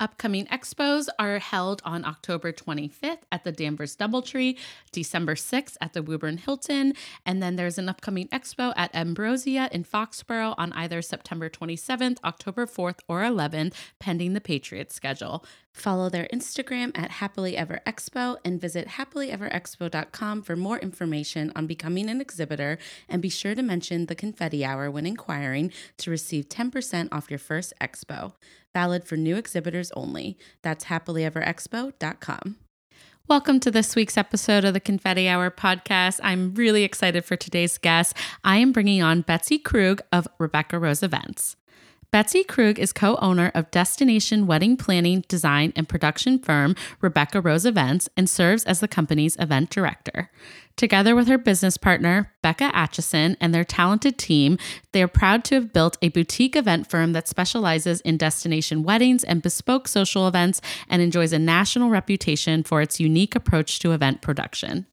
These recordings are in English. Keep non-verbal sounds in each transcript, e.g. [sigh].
Upcoming expos are held on October 25th at the Danvers Doubletree, December 6th at the Woburn Hilton, and then there's an upcoming expo at Ambrosia in Foxborough on either September 27th, October 4th, or 11th, pending the Patriots schedule. Follow their Instagram at Happily Ever Expo and visit happilyeverexpo.com for more information on becoming an exhibitor. And be sure to mention the confetti hour when inquiring to receive 10% off your first expo. Valid for new exhibitors only. That's happilyeverexpo.com. Welcome to this week's episode of the Confetti Hour podcast. I'm really excited for today's guest. I am bringing on Betsy Krug of Rebecca Rose Events. Betsy Krug is co owner of destination wedding planning, design, and production firm Rebecca Rose Events and serves as the company's event director. Together with her business partner, Becca Atchison, and their talented team, they are proud to have built a boutique event firm that specializes in destination weddings and bespoke social events and enjoys a national reputation for its unique approach to event production.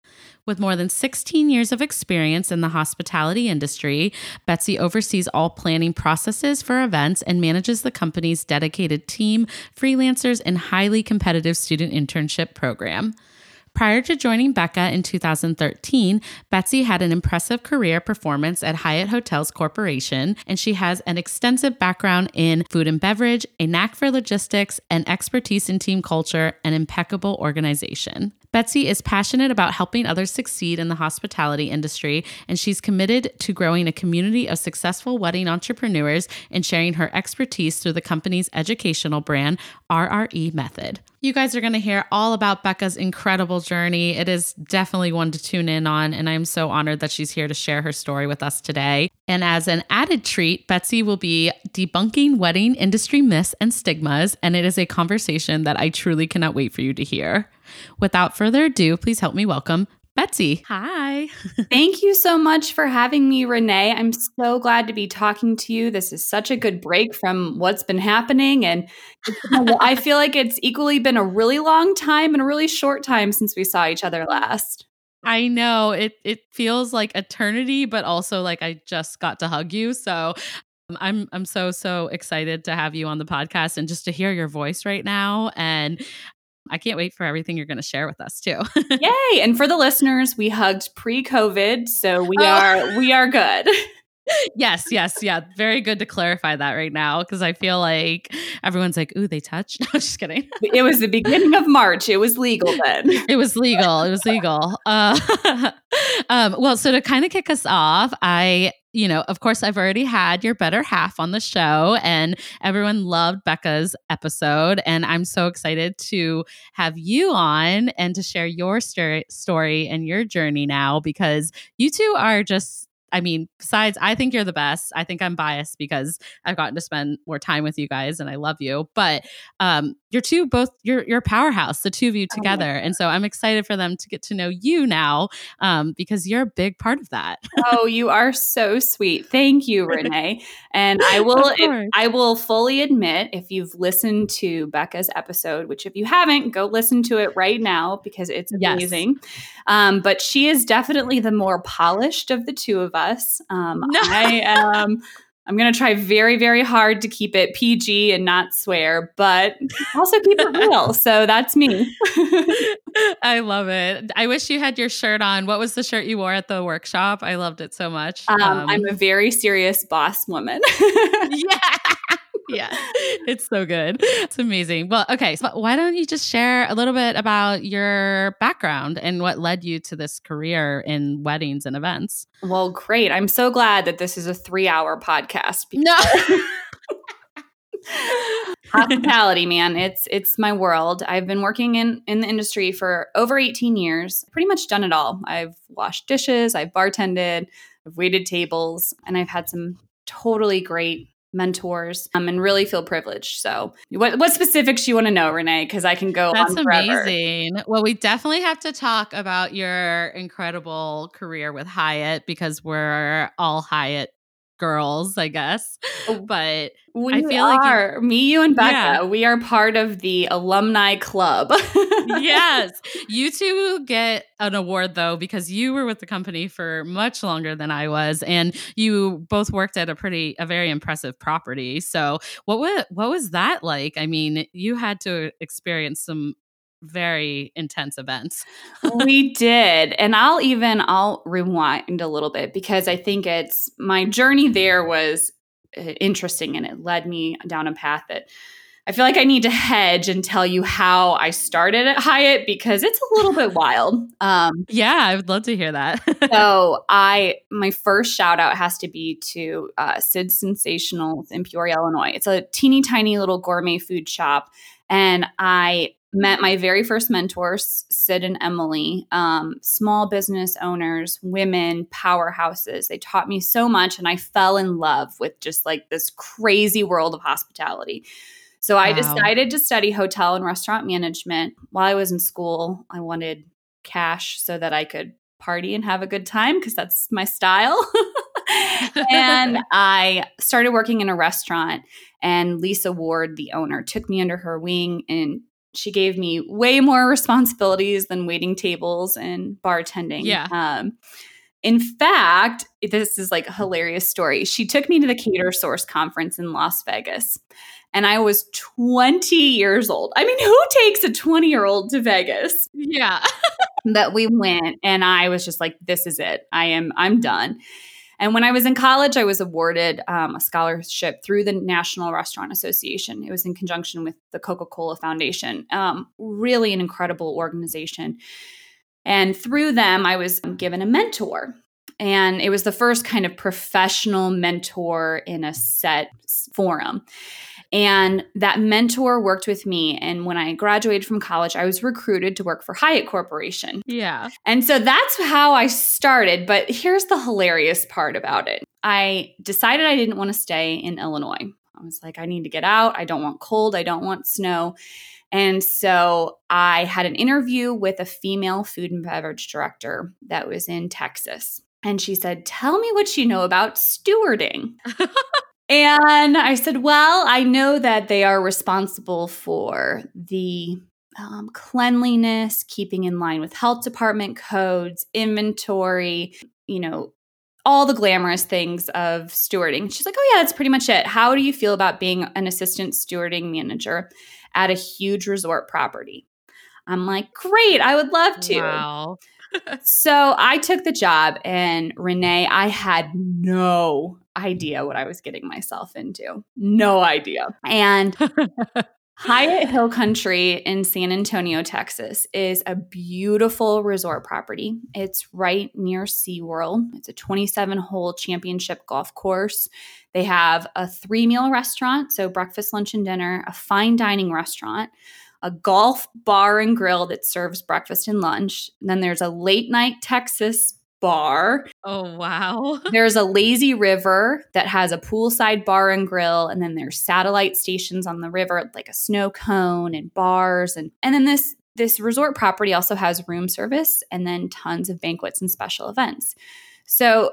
With more than 16 years of experience in the hospitality industry, Betsy oversees all planning processes for events and manages the company's dedicated team, freelancers, and highly competitive student internship program. Prior to joining Becca in 2013, Betsy had an impressive career performance at Hyatt Hotels Corporation, and she has an extensive background in food and beverage, a knack for logistics, and expertise in team culture and impeccable organization. Betsy is passionate about helping others succeed in the hospitality industry, and she's committed to growing a community of successful wedding entrepreneurs and sharing her expertise through the company's educational brand, RRE Method. You guys are going to hear all about Becca's incredible journey. It is definitely one to tune in on, and I'm so honored that she's here to share her story with us today. And as an added treat, Betsy will be debunking wedding industry myths and stigmas, and it is a conversation that I truly cannot wait for you to hear. Without further ado, please help me welcome Betsy. Hi. [laughs] Thank you so much for having me, Renee. I'm so glad to be talking to you. This is such a good break from what's been happening. And I feel like it's equally been a really long time and a really short time since we saw each other last. I know it it feels like eternity, but also like I just got to hug you. So um, I'm I'm so so excited to have you on the podcast and just to hear your voice right now. And I can't wait for everything you're going to share with us too. [laughs] Yay! And for the listeners, we hugged pre-COVID, so we oh. are we are good. [laughs] yes, yes, yeah. Very good to clarify that right now because I feel like everyone's like, "Ooh, they touched." [laughs] No, just kidding. it was the beginning of March. It was legal then. [laughs] it was legal. It was legal. Uh, [laughs] um, well, so to kind of kick us off, I you know, of course, I've already had your better half on the show, and everyone loved Becca's episode. And I'm so excited to have you on and to share your story, story and your journey now because you two are just I mean, besides, I think you're the best. I think I'm biased because I've gotten to spend more time with you guys and I love you. But um, you're two both you're you're powerhouse, the two of you oh, together. Oh, and so I'm excited for them to get to know you now um, because you're a big part of that. oh, you are so sweet. Thank you, [laughs] Renee. And I will I will fully admit if you've listened to Becca's episode, which if you haven't, go listen to it right now because it's amazing. Yes. Um, but she is definitely the more polished of the two of us us. Um, no. I am. I'm going to try very, very hard to keep it PG and not swear, but also keep it real. [laughs] So that's me. [laughs] I love it. I wish you had your shirt on. What was the shirt you wore at the workshop? I loved it so much. Um, um, I'm a very serious boss woman. [laughs] yeah yeah, [laughs] it's so good. It's amazing. Well, okay. So why don't you just share a little bit about your background and what led you to this career in weddings and events? Well, great. I'm so glad that this is a three hour podcast. No. [laughs] Hospitality, man. It's it's my world. I've been working in in the industry for over 18 years. Pretty much done it all. I've washed dishes, I've bartended, I've waited tables, and I've had some totally great mentors um, and really feel privileged. So, what, what specifics you want to know, Renee? Because I can go That's amazing. Well, we definitely have to talk about your incredible career with Hyatt because we're all Hyatt girls, I guess. Oh, but we I feel are. like you, me, you, and Becca. Yeah. We are part of the alumni club. [laughs] yes, you two get an award though because you were with the company for much longer than I was, and you both worked at a pretty, a very impressive property. So, what was what was that like? I mean, you had to experience some very intense events. [laughs] we did. And I'll even I'll rewind a little bit because I think it's my journey there was uh, interesting and it led me down a path that I feel like I need to hedge and tell you how I started at Hyatt because it's a little bit wild. Um, yeah, I would love to hear that. [laughs] so, I my first shout out has to be to uh, Sid Sensational in Peoria, Illinois. It's a teeny tiny little gourmet food shop, and I met my very first mentors, Sid and Emily, um, small business owners, women, powerhouses. They taught me so much, and I fell in love with just like this crazy world of hospitality. So wow. I decided to study hotel and restaurant management while I was in school. I wanted cash so that I could party and have a good time because that's my style. [laughs] and [laughs] I started working in a restaurant and Lisa Ward, the owner, took me under her wing and she gave me way more [laughs] responsibilities than waiting tables and bartending. Yeah. Um, in fact, this is like a hilarious story. She took me to the Catersource conference in Las Vegas, and I was 20 years old. I mean, who takes a 20 year old to Vegas? Yeah. [laughs] that we went, and I was just like, this is it. I am, I'm done. And when I was in college, I was awarded um, a scholarship through the National Restaurant Association. It was in conjunction with the Coca Cola Foundation. Um, really an incredible organization. And through them, I was given a mentor. And it was the first kind of professional mentor in a set forum. And that mentor worked with me. And when I graduated from college, I was recruited to work for Hyatt Corporation. Yeah. And so that's how I started. But here's the hilarious part about it I decided I didn't want to stay in Illinois. I was like, I need to get out. I don't want cold. I don't want snow. And so I had an interview with a female food and beverage director that was in Texas. And she said, Tell me what you know about stewarding. [laughs] And I said, Well, I know that they are responsible for the um, cleanliness, keeping in line with health department codes, inventory, you know, all the glamorous things of stewarding. She's like, Oh, yeah, that's pretty much it. How do you feel about being an assistant stewarding manager at a huge resort property? I'm like, Great, I would love to. Wow. [laughs] so I took the job, and Renee, I had no idea what I was getting myself into. No idea. And [laughs] Hyatt Hill Country in San Antonio, Texas is a beautiful resort property. It's right near SeaWorld. It's a 27 hole championship golf course. They have a three meal restaurant, so breakfast, lunch, and dinner, a fine dining restaurant, a golf bar and grill that serves breakfast and lunch. And then there's a late night Texas bar. Oh, wow. [laughs] there's a lazy river that has a poolside bar and grill. And then there's satellite stations on the river, like a snow cone and bars. And, and then this, this resort property also has room service and then tons of banquets and special events. So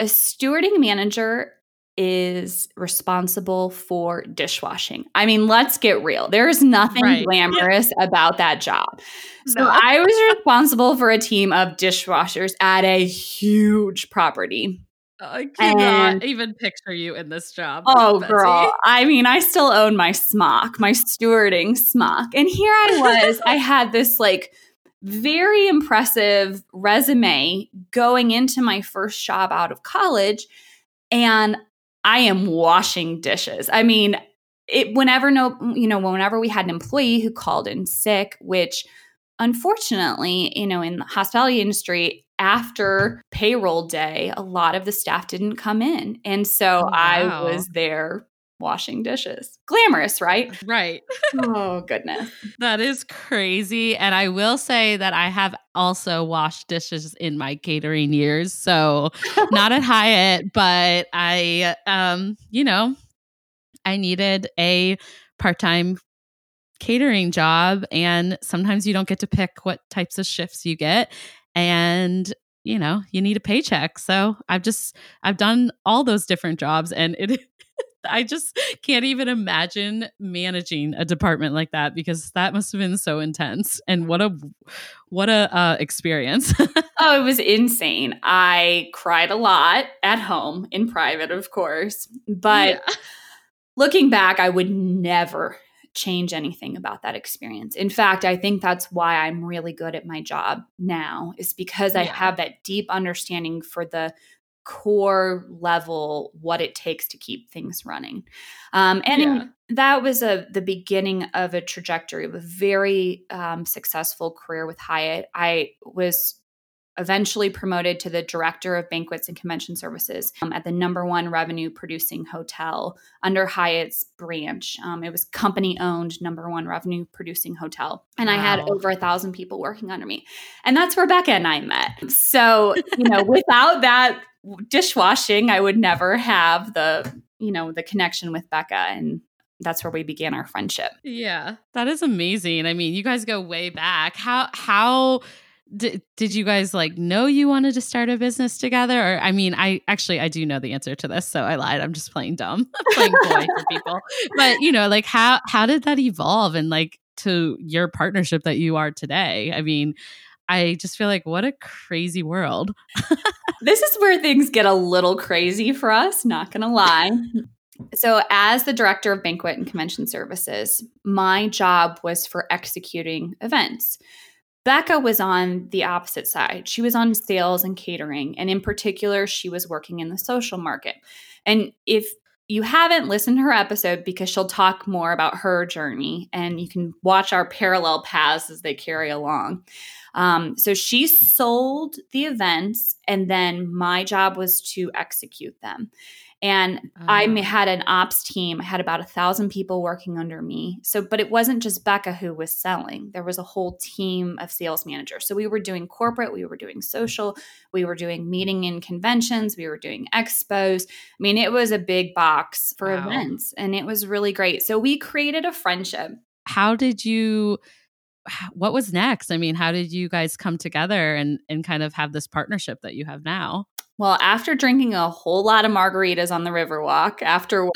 a stewarding manager is responsible for dishwashing. I mean, let's get real. There is nothing right. glamorous yeah. about that job. So no. I was responsible for a team of dishwashers at a huge property. I cannot and, even picture you in this job. Oh, Betsy. girl. I mean, I still own my smock, my stewarding smock. And here I was, I [laughs] had this like very impressive resume going into my first job out of college. And I am washing dishes. I mean, it whenever no, you know, whenever we had an employee who called in sick, which unfortunately, you know, in the hospitality industry, after payroll day, a lot of the staff didn't come in. And so oh, wow. I was there washing dishes. Glamorous, right? [laughs] Right. oh, goodness. That is crazy. And I will say that I have also washed dishes in my catering years. So [laughs] not at Hyatt, but I, um, you know, I needed a part time catering job. And sometimes you don't get to pick what types of shifts you get. And you know, you need a paycheck. So I've just I've done all those different jobs and it [laughs] I just [laughs] can't even imagine managing a department like that because that must have been so intense. And what a what a uh, experience. [laughs] oh, it was insane. I cried a lot at home in private, of course, but yeah. looking back, I would never change anything about that experience. In fact, I think that's why I'm really good at my job now is because yeah. I have that deep understanding for the core level what it takes to keep things running. Um, and yeah. that was a the beginning of a trajectory of a very um, successful career with Hyatt. I was eventually promoted to the director of banquets and convention services um, at the number one revenue producing hotel under Hyatt's branch. Um, it was company owned number one revenue producing hotel. And wow. I had over a thousand people working under me. And that's where Becca and I met. So, you know, without that dishwashing, I would never have the, you know, the connection with Becca and that's where we began our friendship. Yeah. That is amazing. I mean, you guys go way back. How how did, did you guys like know you wanted to start a business together? Or i mean i actually i do know the answer to this so i lied. I'm just playing dumb [laughs] playing boy for [laughs] people. But you know like how how did that evolve and like to your partnership that you are today? I mean i just feel like what a crazy world. This is where things get a little crazy for us not gonna lie. So, as the director of banquet and convention services, my job was for executing events. Becca was on the opposite side. She was on sales and catering. And in particular, she was working in the social market. And if you haven't listened to her episode because she'll talk more about her journey and you can watch our parallel paths as they carry along. Um, so she sold the events, and then my job was to execute them. And oh. I ah. had an ops team. I had about a thousand people working under me. So, but it wasn't just Becca who was selling. There was a whole team of sales managers. So we were doing corporate, we were doing social, we were doing meeting and conventions, we were doing expos. I mean, it was a big box for wow. events, and it was really great. So we created a friendship. How did you? What was next? I mean, how did you guys come together and and kind of have this partnership that you have now? Well, after drinking a whole lot of margaritas on the Riverwalk after [laughs]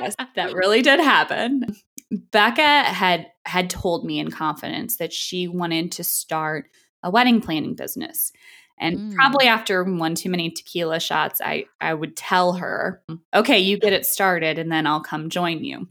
yes, that [laughs] really did happen. Becca had had told me in confidence that she wanted to start a wedding planning business. And mm. probably after one too many tequila shots, I, I would tell her, okay, you get it started and then I'll come join you.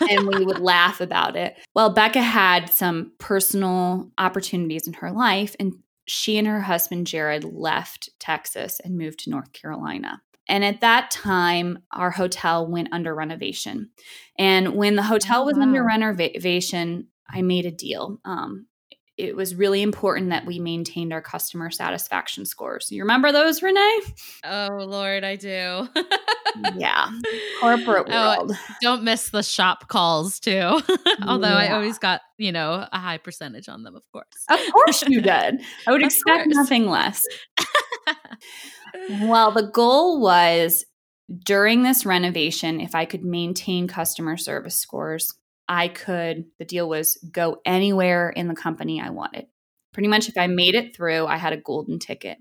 and we would [laughs] laugh about it. Well, Becca had some personal opportunities in her life, and she and her husband Jared left Texas and moved to North Carolina. And at that time, our hotel went under renovation. And when the hotel was wow. under renovation, I made a deal. Um, it was really important that we maintained our customer satisfaction scores. You remember those, Renee? Oh, Lord, I do. [laughs] yeah. Corporate oh, world. Oh, don't miss the shop calls, too. [laughs] Although yeah. I always got, you know, a high percentage on them, of course. Of course you [laughs] did. I would expect course. nothing less. well, the goal was during this renovation, if I could maintain customer service scores, I could, the deal was go anywhere in the company I wanted. Pretty much, if I made it through, I had a golden ticket.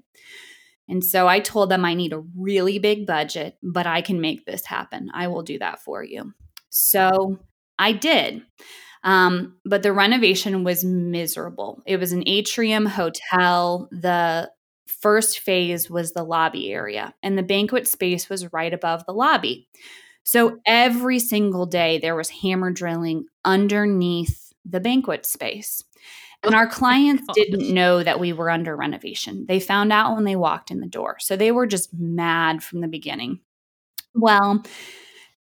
And so I told them I need a really big budget, but I can make this happen. I will do that for you. So I did. Um, but the renovation was miserable. It was an atrium hotel. The first phase was the lobby area, and the banquet space was right above the lobby. So every single day there was hammer drilling underneath the banquet space. And our clients didn't know that we were under renovation. They found out when they walked in the door. So they were just mad from the beginning. Well,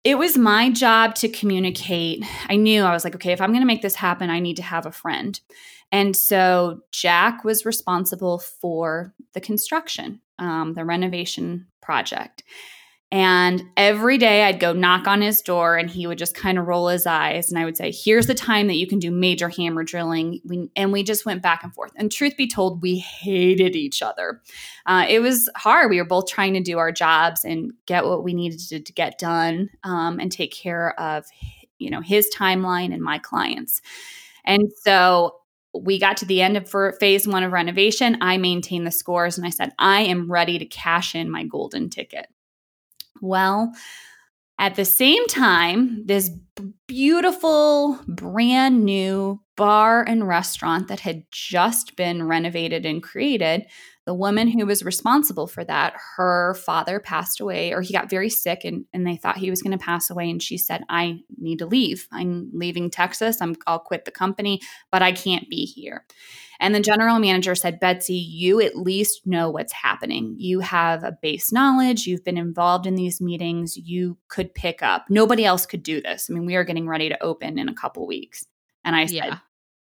it was my job to communicate. I knew I was like, okay, if I'm going to make this happen, I need to have a friend. And so Jack was responsible for the construction, um, the renovation project. And every day I'd go knock on his door and he would just kind of roll his eyes. And I would say, Here's the time that you can do major hammer drilling. We, and we just went back and forth. And truth be told, we hated each other. Uh, it was hard. We were both trying to do our jobs and get what we needed to, to get done um, and take care of you know his timeline and my clients. And so we got to the end of phase one of renovation. I maintained the scores and I said, I am ready to cash in my golden ticket. Well, at the same time, this beautiful, brand new bar and restaurant that had just been renovated and created the woman who was responsible for that, her father passed away, or he got very sick, and, and they thought he was going to pass away. And she said, I need to leave. I'm leaving Texas. I'm, I'll quit the company, but I can't be here. And the general manager said, Betsy, you at least know what's happening. You have a base knowledge. You've been involved in these meetings. You could pick up. Nobody else could do this. I mean, we are getting ready to open in a couple weeks. And I said, yeah.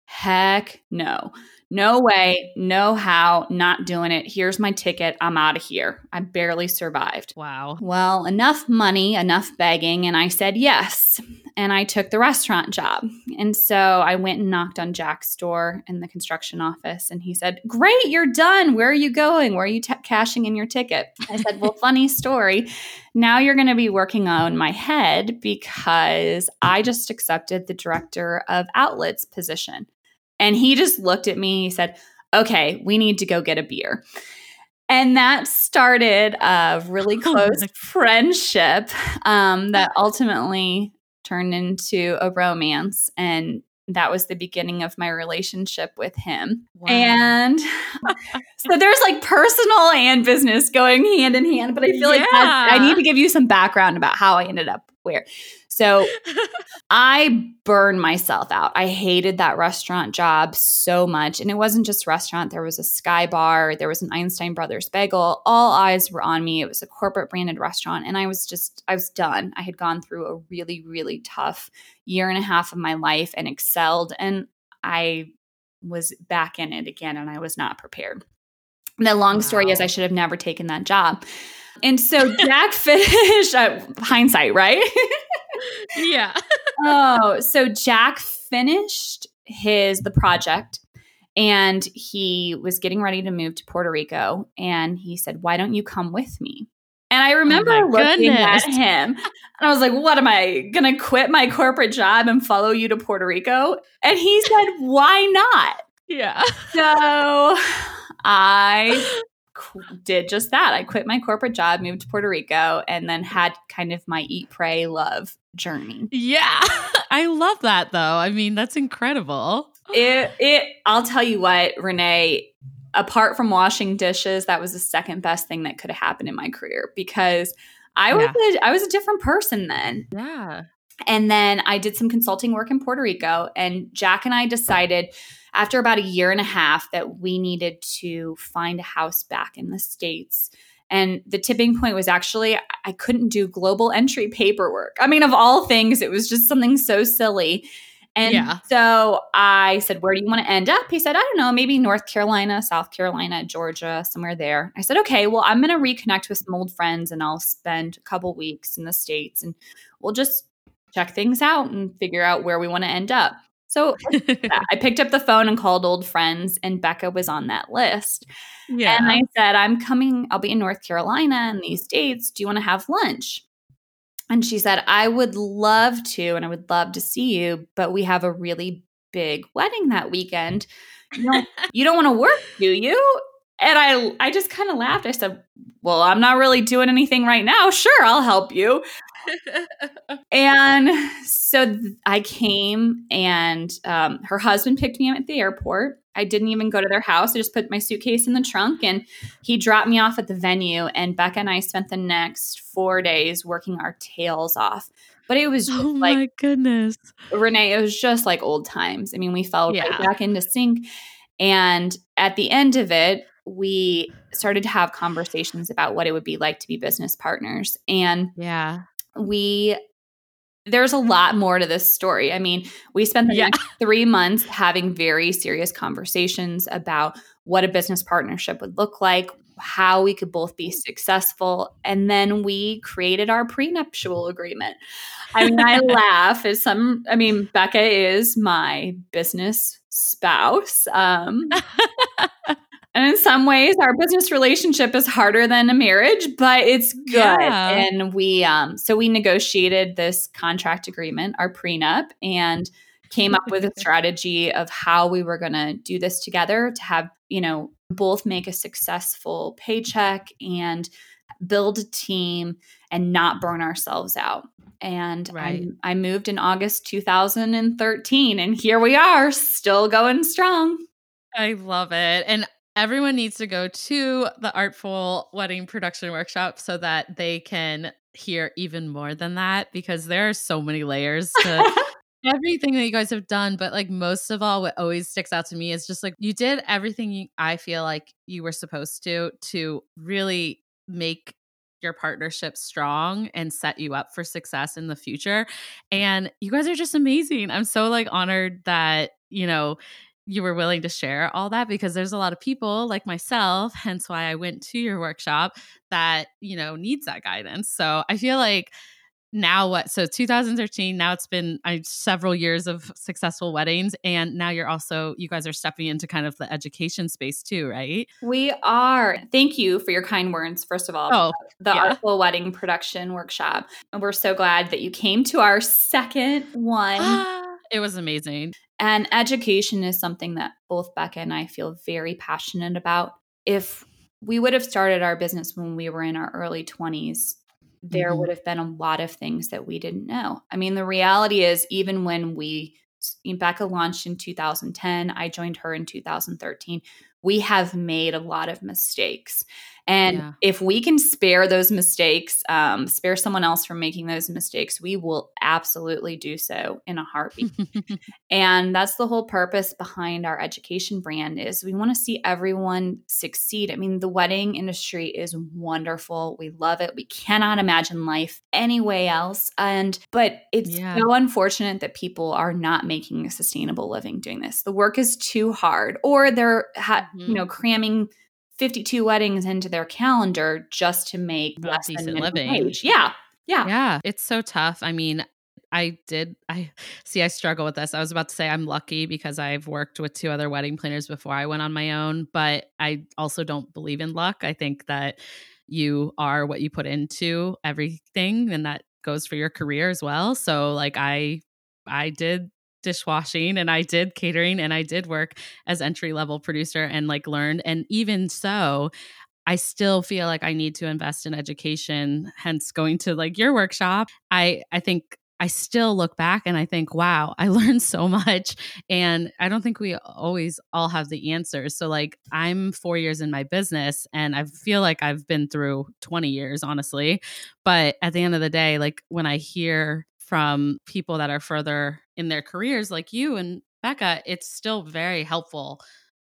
heck no. No way, no how, not doing it. Here's my ticket. I'm out of here. I barely survived. Wow. Well, enough money, enough begging. And I said yes. And I took the restaurant job. And so I went and knocked on Jack's door in the construction office. And he said, Great, you're done. Where are you going? Where are you t- cashing in your ticket? I said, Well, [laughs] funny story. Now you're going to be working on my head because I just accepted the director of outlets position. And he just looked at me. He said, Okay, we need to go get a beer. And that started a really [laughs] oh close friendship um, that [laughs] ultimately turned into a romance. And that was the beginning of my relationship with him. Wow. And [laughs] so there's like personal and business going hand in hand. But I feel yeah. like I need to give you some background about how I ended up where. So I burned myself out. I hated that restaurant job so much. And it wasn't just restaurant, there was a Sky Bar, there was an Einstein Brothers bagel. All eyes were on me. It was a corporate branded restaurant. And I was just, I was done. I had gone through a really, really tough year and a half of my life and excelled. And I was back in it again and I was not prepared. The long wow. story is I should have never taken that job. And so Jack [laughs] finished uh, hindsight, right? yeah. [laughs] oh, so Jack finished his the project and he was getting ready to move to Puerto Rico and he said, "Why don't you come with me?" And I remember oh looking goodness. at him and I was like, "What am I going to quit my corporate job and follow you to Puerto Rico?" And he said, "Why not?" Yeah. So I did just that. I quit my corporate job, moved to Puerto Rico, and then had kind of my eat, pray, love journey. Yeah. [laughs] I love that though. I mean, that's incredible. It it I'll tell you what, Renee, apart from washing dishes, that was the second best thing that could have happened in my career because I was yeah. a, I was a different person then. Yeah. And then I did some consulting work in Puerto Rico and Jack and I decided after about a year and a half that we needed to find a house back in the States. And the tipping point was actually I couldn't do global entry paperwork. I mean, of all things, it was just something so silly. And yeah. so I said, Where do you want to end up? He said, I don't know, maybe North Carolina, South Carolina, Georgia, somewhere there. I said, Okay, well, I'm going to reconnect with some old friends and I'll spend a couple weeks in the States and we'll just check things out and figure out where we want to end up. So [laughs] yeah, I picked up the phone and called old friends, and Becca was on that list. Yeah. And I said, I'm coming, I'll be in North Carolina in these dates. Do you want to have lunch? And she said, I would love to, and I would love to see you, but we have a really big wedding that weekend. You don't, [laughs] you don't want to work, do you? And I I just kind of laughed. I said, "Well, I'm not really doing anything right now. Sure, I'll help you." [laughs] and so I came, and um, her husband picked me up at the airport. I didn't even go to their house. I just put my suitcase in the trunk, and he dropped me off at the venue. And Becca and I spent the next four days working our tails off. But it was oh like, my goodness, Renee, it was just like old times. I mean, we fell yeah. right back into sync. And at the end of it, we started to have conversations about what it would be like to be business partners. And yeah, we there's a lot more to this story. I mean, we spent the yeah. next [laughs] three months having very serious conversations about what a business partnership would look like, how we could both be successful. And then we created our prenuptial agreement. I mean, I [laughs] laugh as some, I mean, Becca is my business spouse. Um, [laughs] and in some ways, our business relationship is harder than a marriage, but it's good. Yeah. And we, um, so we negotiated this contract agreement, our prenup, and came up with a [laughs] strategy of how we were going to do this together to have, you know, both make a successful paycheck and build a team and not burn ourselves out. And right. I, I moved in August 2013, and here we are, still going strong. I love it. And everyone needs to go to the Artful Wedding Production Workshop so that they can hear even more than that because there are so many layers to [laughs] everything that you guys have done. But like most of all, what always sticks out to me is just like you did everything you, I feel like you were supposed to to really make your partnership strong and set you up for success in the future. And you guys are just amazing. I'm so like honored that, you know, you were willing to share all that? Because there's a lot of people like myself, hence why I went to your workshop that, you know, needs that guidance. So I feel like now what? So 2013 now it's been uh, several years of successful weddings and now you're also you guys are stepping into kind of the education space too right? We are. Thank you for your kind words first of all oh, the yeah. artful wedding production workshop. And we're so glad that you came to our second one it was amazing and education is something that both becca and i feel very passionate about if we would have started our business when we were in our early 20s there mm-hmm. would have been a lot of things that we didn't know. I mean, the reality is, even when we, Becca launched in 2010, I joined her in 2013, we have made a lot of mistakes. And yeah. if we can spare those mistakes, um, spare someone else from making those mistakes, we will absolutely do so in a heartbeat. [laughs] and that's the whole purpose behind our education brand is we want to see everyone succeed. I mean, the wedding industry is wonderful. We love it. We cannot imagine life any way else. And but it's yeah. so unfortunate that people are not making a sustainable living doing this. The work is too hard, or they're ha- mm-hmm. you know cramming 52 weddings into their calendar just to make less decent living. Wage. Yeah. Yeah. Yeah. It's so tough. I mean, I did I see I struggle with this. I was about to say I'm lucky because I've worked with two other wedding planners before I went on my own, but I also don't believe in luck. I think that you are what you put into everything and that goes for your career as well. So like I I did dishwashing and I did catering and I did work as entry level producer and like learned. And even so, I still feel like I need to invest in education, hence going to like your workshop. I I think I still look back and I think, wow, I [laughs] learned so much. And I don't think we always all have the answers. So, like, I'm four years in my business and I feel like I've been through 20 years, honestly. But at the end of the day, like, when I hear from people that are further in their careers like you and Becca, it's still very helpful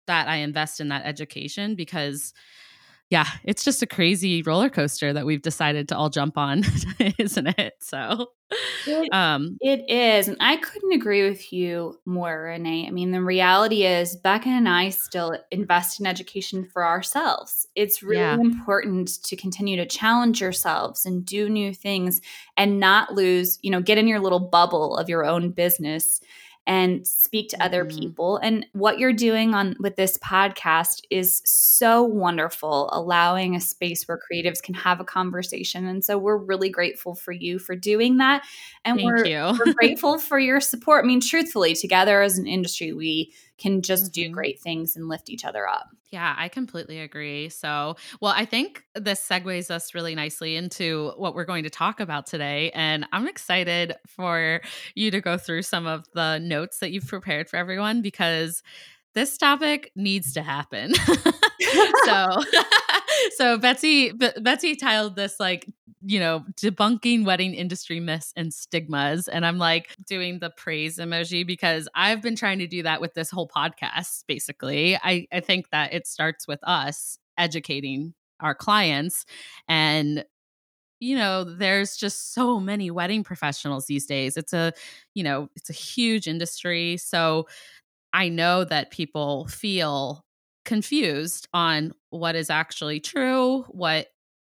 that I invest in that education because yeah, it's just a crazy roller coaster that we've decided to all jump on, [laughs] isn't it? So it, um, it is. And I couldn't agree with you more, Renee. I mean, the reality is Becca and I still invest in education for ourselves. It's really yeah. important to continue to challenge yourselves and do new things and not lose, you know, get in your little bubble of your own business and speak to mm-hmm. other people. And what you're doing on with this podcast is so wonderful, allowing a space where creatives can have a conversation. And so we're really grateful for you for doing that. And Thank we're, we're [laughs] grateful for your support. I mean, truthfully, together as an industry, we can just do mm-hmm. great things and lift each other up. Yeah, I completely agree. So, well, I think this segues us really nicely into what we're going to talk about today. And I'm excited for you to go through some of the notes that you've prepared for everyone because this topic needs to happen. [laughs] [laughs] so [laughs] so Betsy B- Betsy titled this like you know debunking wedding industry myths and stigmas and I'm like doing the praise emoji because I've been trying to do that with this whole podcast basically. I I think that it starts with us educating our clients and you know there's just so many wedding professionals these days it's a you know it's a huge industry so i know that people feel confused on what is actually true, what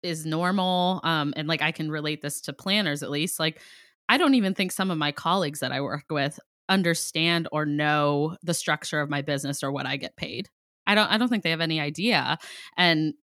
is normal. Um, and like I can relate this to planners at least. Like, I don't even think some of my colleagues that I work with understand or know the structure of my business or what I get paid. I don't I don't think they have any idea. And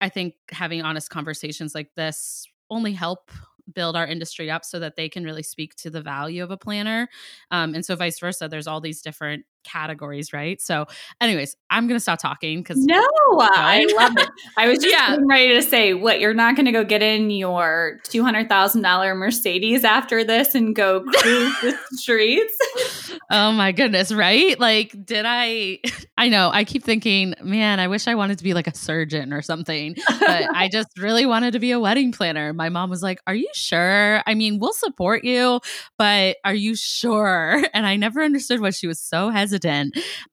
I think having honest conversations like this only help build our industry up so that they can really speak to the value of a planner. Um, and so vice versa, there's all these different categories, right? So, anyways, I'm gonna stop talking because no, I love it. I was [laughs] just yeah. ready to say, what you're not gonna go get in your two hundred thousand dollar Mercedes after this and go [laughs] cruise the streets? oh my goodness, right? Like, did I? [laughs] I know. I keep thinking, man, I wish I wanted to be like a surgeon or something, but I just really wanted to be a wedding planner. My mom was like, "Are you sure? I mean, we'll support you, but are you sure?" And I never understood why she was so hesitant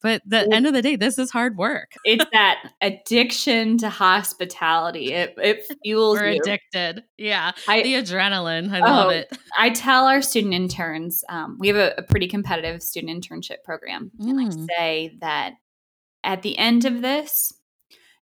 But the end of the day, this is hard work. it's [laughs] that addiction to hospitality. It, it fuels We're you. addicted. Yeah. I, the adrenaline. I oh, love it. I tell our student interns, um, we have a, a, pretty competitive student internship program. Mm. And I mm. say that at the end of this,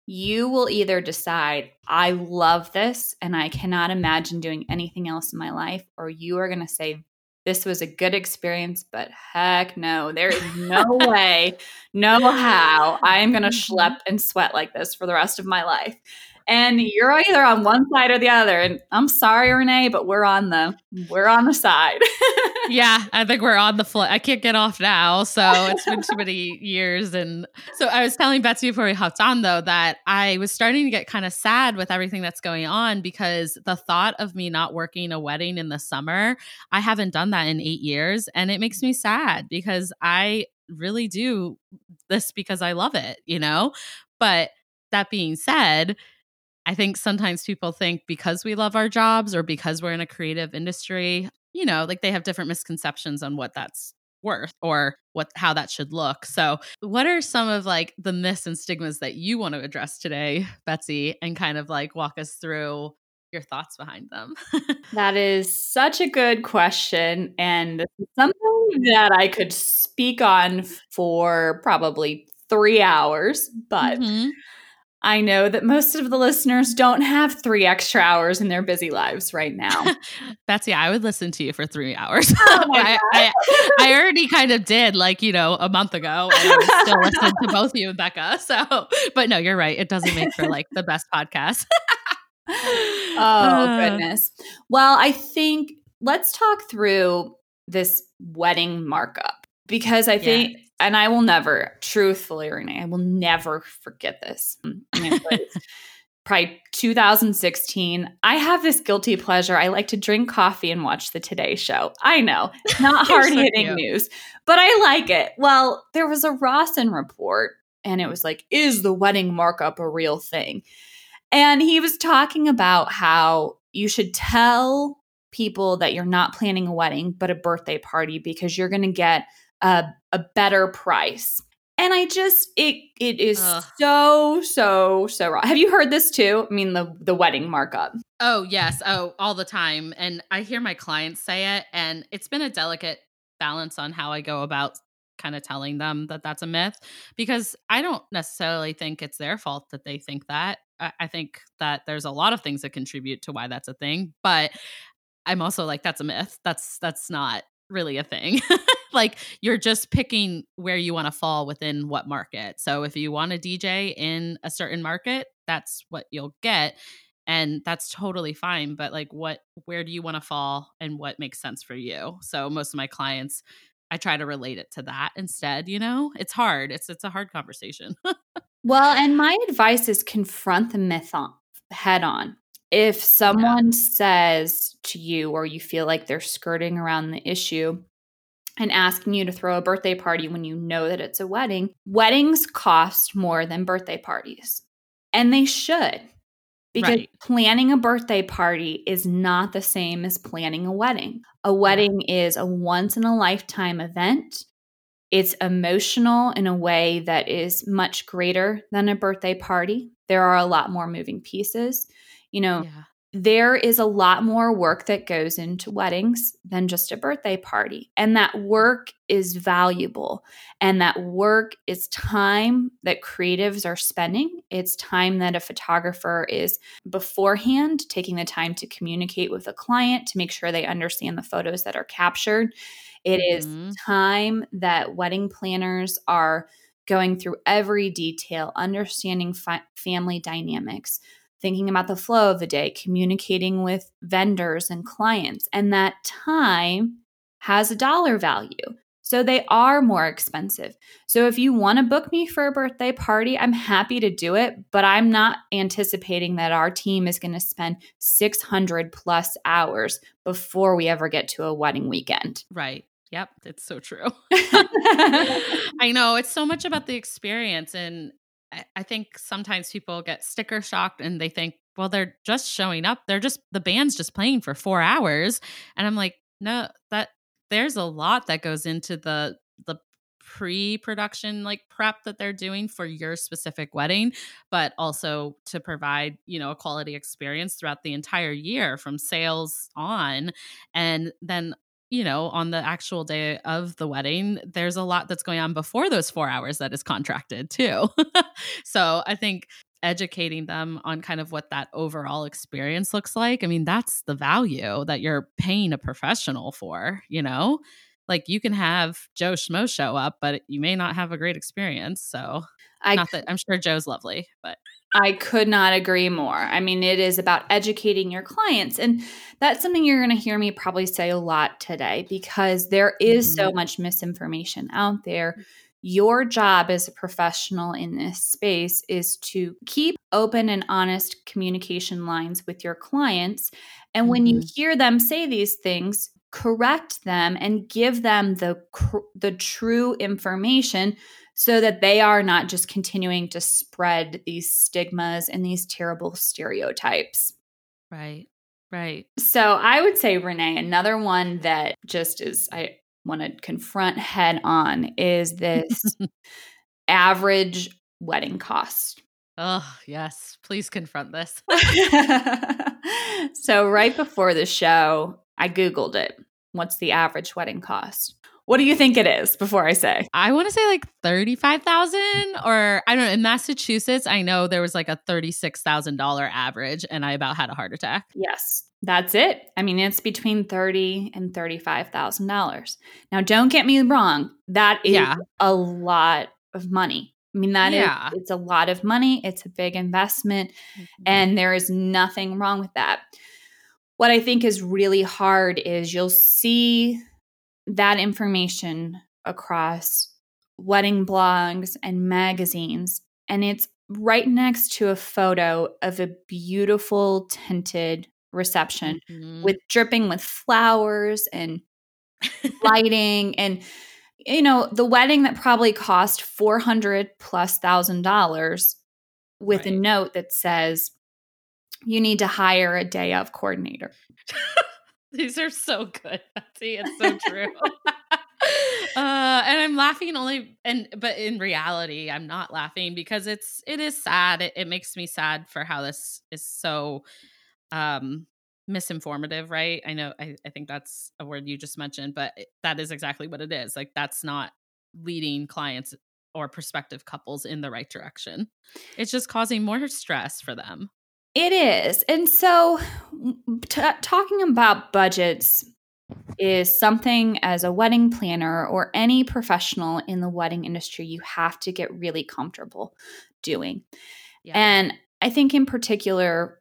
you will either decide, I love this and I cannot imagine doing anything else in my life, or you are going to say this was a good experience, but heck no, there is no [laughs] way, no how I am going to mm-hmm. schlep and sweat like this for the rest of my life and you're either on one side or the other. And I'm sorry, Renee, but we're on the we're on the side. [laughs] yeah, I think we're on the flight. I can't get off now, so it's been too many [laughs] years. And so I was telling Betsy before we hopped on though that I was starting to get kind of sad with everything that's going on because the thought of me not working a wedding in the summer, I haven't done that in eight years, and it makes me sad because I really do this because I love it, you know. But that being said, I think sometimes people think because we love our jobs or because we're in a creative industry, you know, like they have different misconceptions on what that's worth or what how that should look. So, what are some of like the myths and stigmas that you want to address today, Betsy, and kind of like walk us through your thoughts behind them? [laughs] that is such a good question and something that I could speak on for probably 3 hours, but mm-hmm. I know that most of the listeners don't have three extra hours in their busy lives right now. [laughs] Betsy, I would listen to you for three hours. Oh [laughs] I, I, I, already kind of did, like, you know, a month ago. And I still [laughs] listen to both you and Becca. So, but no, you're right. It doesn't make for like the best podcast. oh, uh, goodness. Well, I think let's talk through this wedding markup because I think and I will never, truthfully, Renee, I will never forget this. [laughs] probably 2016. I have this guilty pleasure. I like to drink coffee and watch the Today Show. I know, not [laughs] hard hitting so news, but I like it. Well, there was a Rossen report, and it was like, is the wedding markup a real thing? And he was talking about how you should tell people that you're not planning a wedding, but a birthday party because you're going to get a, a better price. And I just it it is Ugh. so so so wrong. Have you heard this too? I mean the the wedding markup. Oh yes, oh all the time. And I hear my clients say it and it's been a delicate balance on how I go about kind of telling them that that's a myth because I don't necessarily think it's their fault that they think that. I, I think that there's a lot of things that contribute to why that's a thing, but I'm also like that's a myth. That's that's not really a thing. [laughs] [laughs] like you're just picking where you want to fall within what market. So if you want a DJ in a certain market, that's what you'll get and that's totally fine, but like what where do you want to fall and what makes sense for you? So most of my clients I try to relate it to that instead, you know? It's hard. It's it's a hard conversation. well, and my advice is confront the myth on, head on. If someone yeah. says to you or you feel like they're skirting around the issue, and asking you to throw a birthday party when you know that it's a wedding, weddings cost more than birthday parties. And they should. Because right. planning a birthday party is not the same as planning a wedding. A wedding is a once in a lifetime event. It's emotional in a way that is much greater than a birthday party. There are a lot more moving pieces. You know, yeah. There is a lot more work that goes into weddings than just a birthday party. And that work is valuable. And that work is time that creatives are spending. It's time that a photographer is beforehand taking the time to communicate with a client to make sure they understand the photos that are captured. It mm-hmm. is time that wedding planners are going through every detail, understanding fi- family dynamics, thinking about the flow of the day, communicating with vendors and clients. And that time has a dollar value. So they are more expensive. So if you want to book me for a birthday party, I'm happy to do it, but I'm not anticipating that our team is going to spend 600 plus hours before we ever get to a wedding weekend. Right. Yep, it's so true. [laughs] [laughs] I know it's so much about the experience and I, think sometimes people get sticker shocked and they think, well, they're just showing up. They're just the band's just playing for four hours. And I'm like, no, that there's a lot that goes into the the pre-production like prep that they're doing for your specific wedding but also to provide you know a quality experience throughout the entire year from sales on and then you know, on the actual day of the wedding, there's a lot that's going on before those four hours that is contracted too. [laughs] so I think educating them on kind of what that overall experience looks like. I mean, that's the value that you're paying a professional for, you know? Like you can have Joe Schmo show up, but you may not have a great experience. So I, not that I'm sure Joe's lovely, but I could not agree more. I mean, it is about educating your clients. And that's something you're going to hear me probably say a lot today because there is mm-hmm. so much misinformation out there. Your job as a professional in this space is to keep open and honest communication lines with your clients. And when mm-hmm. you hear them say these things, correct them and give them the the true information so that they are not just continuing to spread these stigmas and these terrible stereotypes. Right. Right. So I would say, Renee, another one that just is, I want to confront head on is this [laughs] average wedding cost. Oh, yes. Please confront this. [laughs] so, right before the show, I Googled it. What's the average wedding cost? What do you think it is before I say? I want to say like 35,000 or I don't know. In Massachusetts, I know there was like a $36,000 average and I about had a heart attack. Yes. That's it. I mean, it's between thirty and thirty-five thousand dollars. Now, don't get me wrong; that is yeah. a lot of money. I mean, that yeah. is, it's a lot of money. It's a big investment, mm-hmm. and there is nothing wrong with that. What I think is really hard is you'll see that information across wedding blogs and magazines. And it's right next to a photo of a beautiful tinted reception mm-hmm. with dripping with flowers and lighting [laughs] and you know the wedding that probably cost 400 plus thousand dollars with right. a note that says you need to hire a day of coordinator [laughs] [laughs] These are so good, Betsy. It's so true. [laughs] [laughs] uh, and I'm laughing only, and but in reality, I'm not laughing because it's it is sad. It, it makes me sad for how this is so um misinformative, right? I know. I, I think that's a word you just mentioned, but that is exactly what it is. Like that's not leading clients or prospective couples in the right direction. It's just causing more stress for them. It is. And so, t- talking about budgets is something as a wedding planner or any professional in the wedding industry you have to get really comfortable doing. Yeah. And I think, in particular,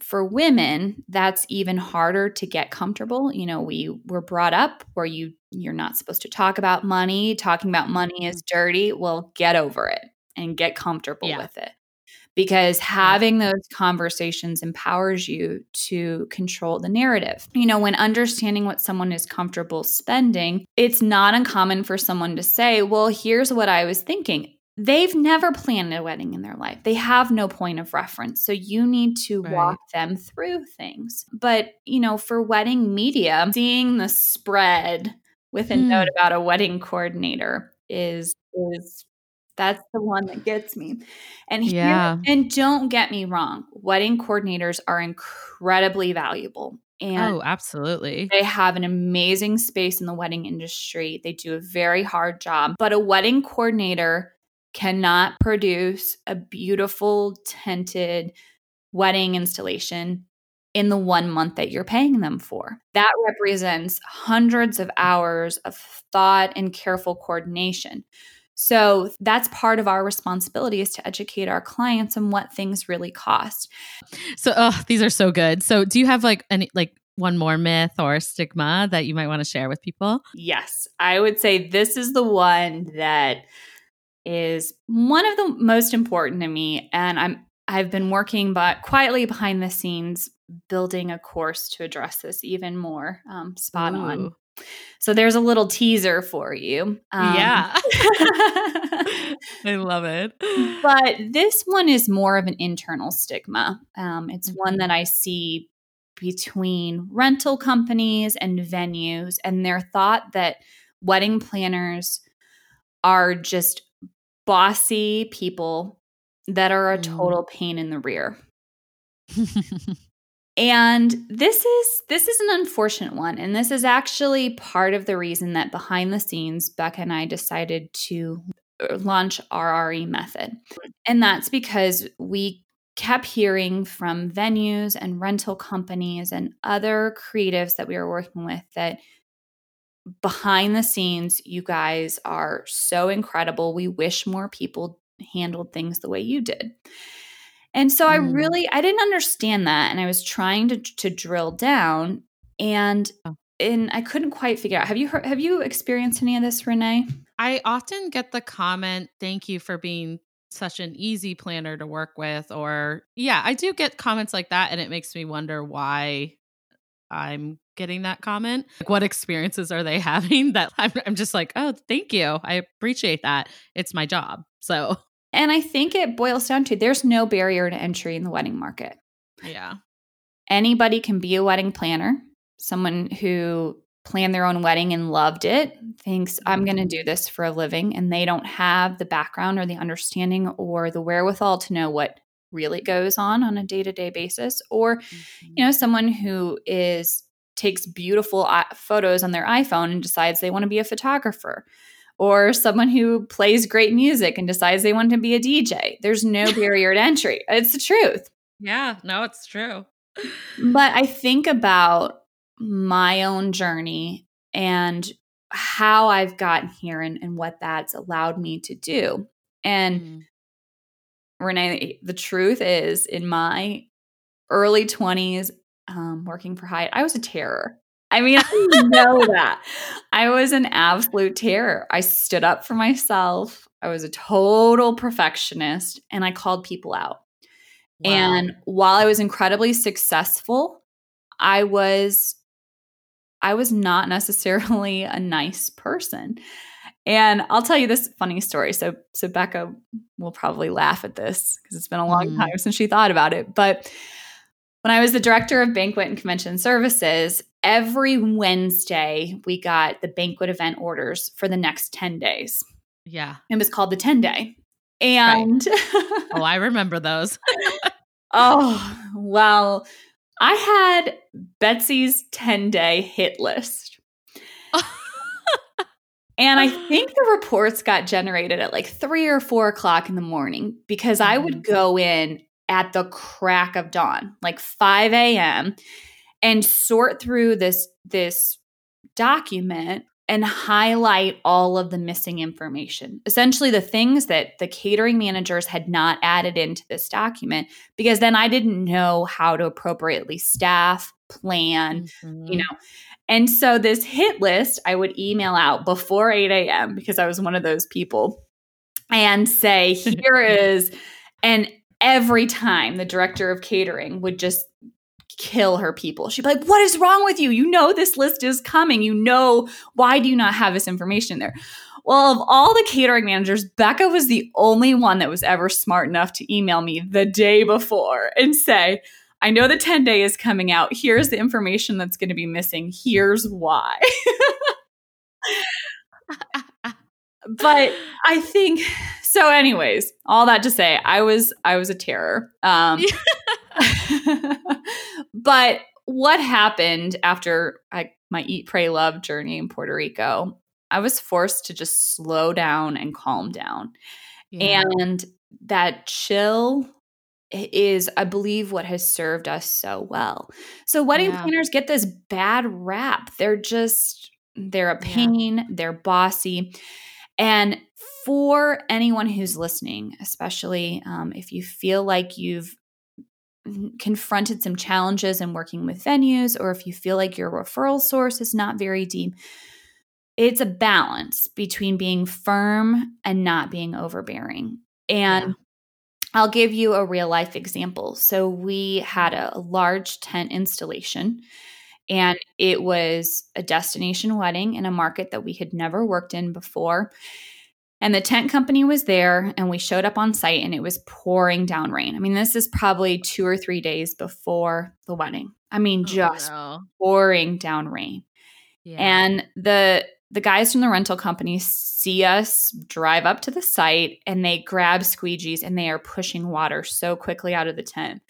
for women, that's even harder to get comfortable. You know, we were brought up where you you're not supposed to talk about money. Talking about money is mm-hmm. dirty. Well, get over it and get comfortable yeah. with it because having those conversations empowers you to control the narrative. You know, when understanding what someone is comfortable spending, it's not uncommon for someone to say, Well, here's what I was thinking. They've never planned a wedding in their life. They have no point of reference. So you need to right. walk them through things. But, you know, for wedding media, seeing the spread with a mm. note about a wedding coordinator is is That's the one that gets me. And here, yeah. and don't get me wrong, wedding coordinators are incredibly valuable. And oh, absolutely. They have an amazing space in the wedding industry. They do a very hard job, but a wedding coordinator cannot produce a beautiful tented wedding installation in the one month that you're paying them for. That represents hundreds of hours of thought and careful coordination. So that's part of our responsibility is to educate our clients on what things really cost. So oh, these are so good. So do you have like any like one more myth or stigma that you might want to share with people? Yes. I would say this is the one that is one of the most important to me and I'm I've been working but quietly behind the scenes building a course to address this even more um, spot Ooh. on. So there's a little teaser for you. Um, yeah. [laughs] [laughs] I love it. But this one is more of an internal stigma. Um, it's mm-hmm. one that I see between rental companies and venues, and their thought that wedding planners are just bossy people that are a mm. total pain in the rear. [laughs] And this is this is an unfortunate one and this is actually part of the reason that behind the scenes Becca and I decided to uh, launch RRE method. And that's because we kept hearing from venues and rental companies and other creatives that we were working with that behind the scenes you guys are so incredible. We wish more people handled things the way you did. And so mm. I really I didn't understand that and I was trying to to drill down and oh. and I couldn't quite figure out. Have you heard have you experienced any of this, Renee? I often get the comment, "Thank you for being such an easy planner to work with." Or yeah, I do get comments like that and it makes me wonder why I'm getting that comment. Like, what experiences are they [laughs] having that I'm, I'm just like, oh, thank you. I appreciate that. It's my job. So and I think it boils down to there's no barrier to entry in the wedding market. Yeah. Anybody can be a wedding planner. Someone who planned their own wedding and loved it thinks I'm going to do this for a living and they don't have the background or the understanding or the wherewithal to know what really goes on on a day-to-day basis or mm-hmm. you know someone who is takes beautiful photos on their iPhone and decides they want to be a photographer or someone who plays great music and decides they want to be a DJ. There's no [laughs] barrier to entry. It's the truth. Yeah, no, it's true. but I think about my own journey and how I've gotten here and, and what that's allowed me to do. And mm. Renee, the truth is, in my early 20s, um, working for Hyatt, I was a terror. I mean, I [laughs] know that. I was an absolute terror. I stood up for myself. I was a total perfectionist and I called people out. Wow. And while I was incredibly successful, I was I was not necessarily a nice person. And I'll tell you this funny story. So so Becca will probably laugh at this because it's been a long mm. time since she thought about it. But when I was the director of banquet and convention services, every Wednesday we got the banquet event orders for the next 10 days. Yeah. It was called the 10 day. And right. oh, I remember those. [laughs] oh, well, I had Betsy's 10 day hit list. and I think the reports got generated at like three or four o'clock in the morning because I would mm-hmm. go in at the crack of dawn, like 5 a.m., and sort through this this document and highlight all of the missing information. Essentially, the things that the catering managers had not added into this document, because then I didn't know how to appropriately staff, plan, mm-hmm. you know. And so, this hit list I would email out before 8 a.m. because I was one of those people and say, [laughs] here is, and every time the director of catering would just kill her people. She'd be like, What is wrong with you? You know, this list is coming. You know, why do you not have this information there? Well, of all the catering managers, Becca was the only one that was ever smart enough to email me the day before and say, I know the 10 day is coming out. Here's the information that's going to be missing. Here's why. [laughs] [laughs] but I think so anyways, all that to say, I was I was a terror. Um [laughs] but what happened after I, my eat pray love journey in Puerto Rico? I was forced to just slow down and calm down. Yeah. And that chill is I believe what has served us so well. So wedding yeah. planners get this bad rap. They're just they're a pain, yeah. they're bossy. And for anyone who's listening, especially um, if you feel like you've confronted some challenges in working with venues, or if you feel like your referral source is not very deep, it's a balance between being firm and not being overbearing. And yeah. I'll give you a real life example. So, we had a, a large tent installation, and it was a destination wedding in a market that we had never worked in before. And the tent company was there, and we showed up on site, and it was pouring down rain. I mean, this is probably two or three days before the wedding. I mean, oh, just no. pouring down rain. Yeah. And the the guys from the rental company see us drive up to the site and they grab squeegees and they are pushing water so quickly out of the tent.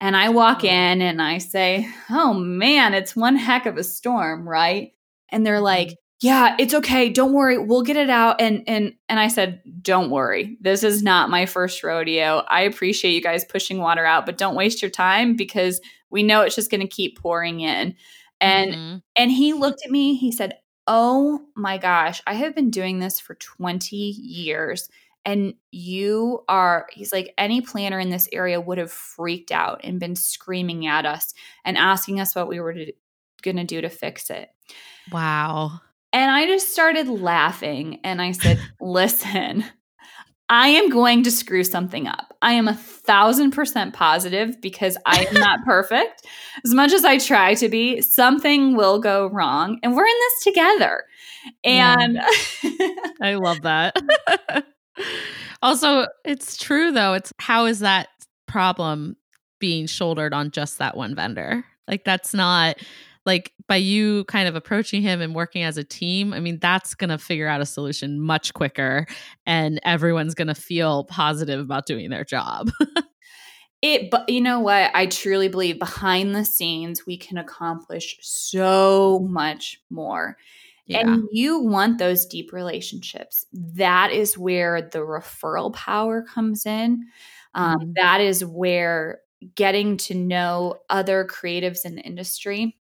And I walk oh. in and I say, Oh man, it's one heck of a storm, right? And they're like, mm-hmm yeah it's okay don't worry we'll get it out and and and i said don't worry this is not my first rodeo i appreciate you guys pushing water out but don't waste your time because we know it's just going to keep pouring in and mm-hmm. and he looked at me he said oh my gosh i have been doing this for 20 years and you are he's like any planner in this area would have freaked out and been screaming at us and asking us what we were going to do to fix it wow and I just started laughing and I said, [laughs] listen, I am going to screw something up. I am a thousand percent positive because I am not [laughs] perfect. As much as I try to be, something will go wrong. And we're in this together. And yeah. I love that. [laughs] [laughs] also, it's true though. It's how is that problem being shouldered on just that one vendor? Like, that's not like by you kind of approaching him and working as a team, I mean, that's going to figure out a solution much quicker and everyone's going to feel positive about doing their job. [laughs] it but you know what i truly believe behind the scenes we can accomplish so much more yeah. and you want those deep relationships that is where the referral power comes in um, mm-hmm. that is where getting to know other creatives in the industry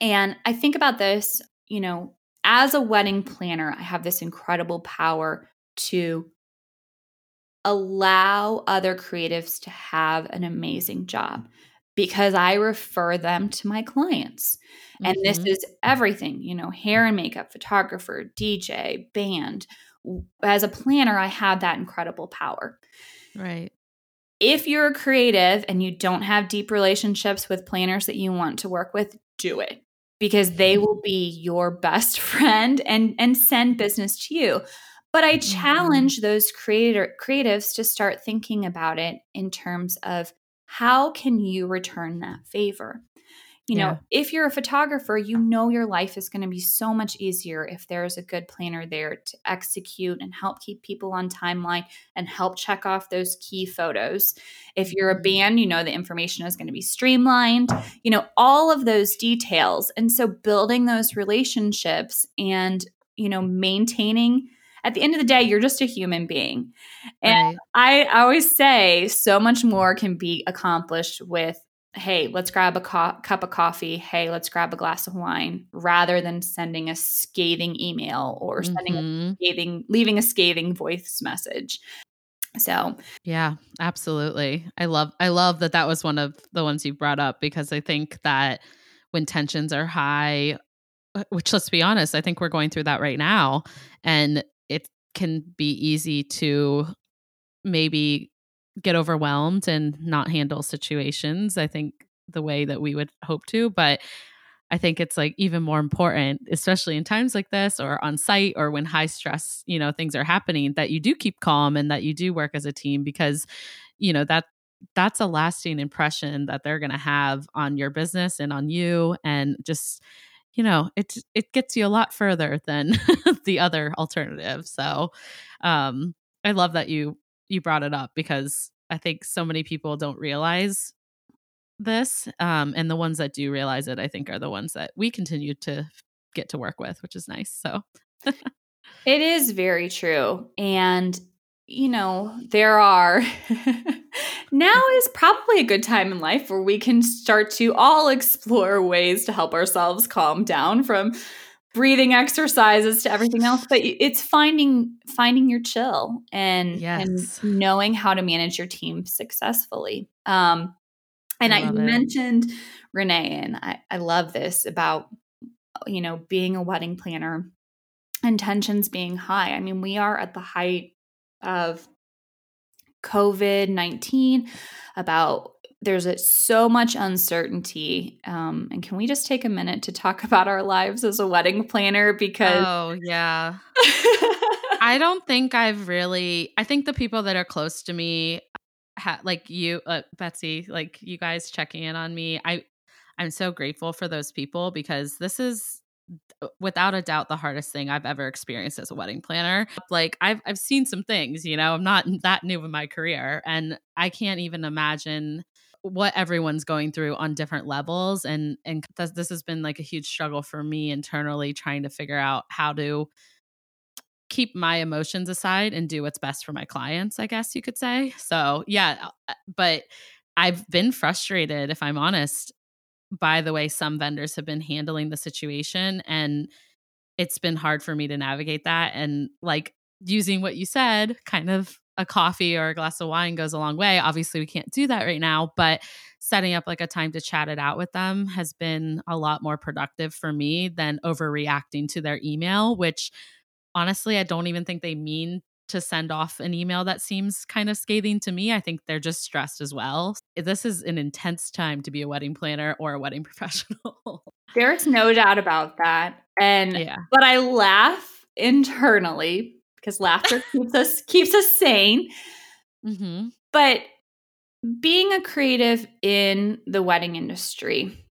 and I think about this, you know, as a wedding planner, I have this incredible power to allow other creatives to have an amazing job because I refer them to my clients. And mm-hmm. this is everything, you know, hair and makeup, photographer, DJ, band. As a planner, I have that incredible power. Right. If you're a creative and you don't have deep relationships with planners that you want to work with, do it because they will be your best [laughs] friend and and send business to you but i mm-hmm. challenge those creator creatives to start thinking about it in terms of how can you return that favor you know, yeah. if you're a photographer, you know your life is going to be so much easier if there's a good planner there to execute and help keep people on timeline and help check off those key photos. If you're a mm-hmm. band, you know the information is going to be streamlined, you know, all of those details. And so building those relationships and, you know, maintaining at the end of the day, you're just a human being. And right. I always say so much more can be accomplished with hey, let's grab a co- cup of coffee. Hey, let's grab a glass of wine, rather than sending a scathing email or sending mm-hmm. a scathing, leaving a scathing voice message. So, yeah, absolutely. I love, I love that that was one of the ones you brought up because I think that when tensions are high, uh, which let's be honest, I think we're going through that right now, and can be easy to maybe get overwhelmed and not handle situations. I think the way that we would hope to, but I think it's like even more important, especially in times like this or on site or when high stress, you know, things are happening that you do keep calm and that you do work as a team because, you know, that that's a lasting impression that they're going to have on your business and on you and just you know it it gets you a lot further than [laughs] the other alternative so um I love that you you brought it up because I think so many people don't realize this um and the ones that do realize it I think are the ones that we continue to get to work with, which is nice. So [laughs] It is very true. And you know, there are. [laughs] Now is probably a good time in life where we can start to all explore ways to help ourselves calm down from breathing exercises to everything else but it's finding finding your chill and yes. and knowing how to manage your team successfully. Um and I, I mentioned renee and I, I love this about you know being a wedding planner intentions being high. I mean we are at the height of COVID 19, about there's a, so much uncertainty. Um, and can we just take a minute to talk [laughs] about our lives as a wedding planner? Because. Oh, yeah. [laughs] I don't think I've really, I think the people that are close to me, ha, like you, uh, Betsy, like you guys checking in on me, I, I'm so grateful for those people because this is without a doubt the hardest thing I've ever experienced as a wedding planner. Like I've I've seen some things, you know, I'm not that new in my career and I can't even imagine what everyone's going through on different levels and and this has been like a huge struggle for me internally trying to figure out how to keep my emotions aside and do what's best for my clients, I guess you could say. So, yeah, uh, but I've been frustrated if I'm honest by the way some vendors have been handling the situation and it's been hard for me to navigate that and like using what you said kind of a coffee or a glass of wine goes a long way obviously we can't do that right now but setting up like a time to chat it out with them has been a lot more productive for me than overreacting to their email which honestly i don't even think they mean to send off an email that seems kind of scathing to me. I think they're just stressed as well. This is an intense time to be a wedding planner or a wedding [laughs] professional. There's no doubt about that. And yeah. but I laugh internally because laughter [laughs] keeps us keeps us sane. Mm-hmm. But being a creative in the wedding industry,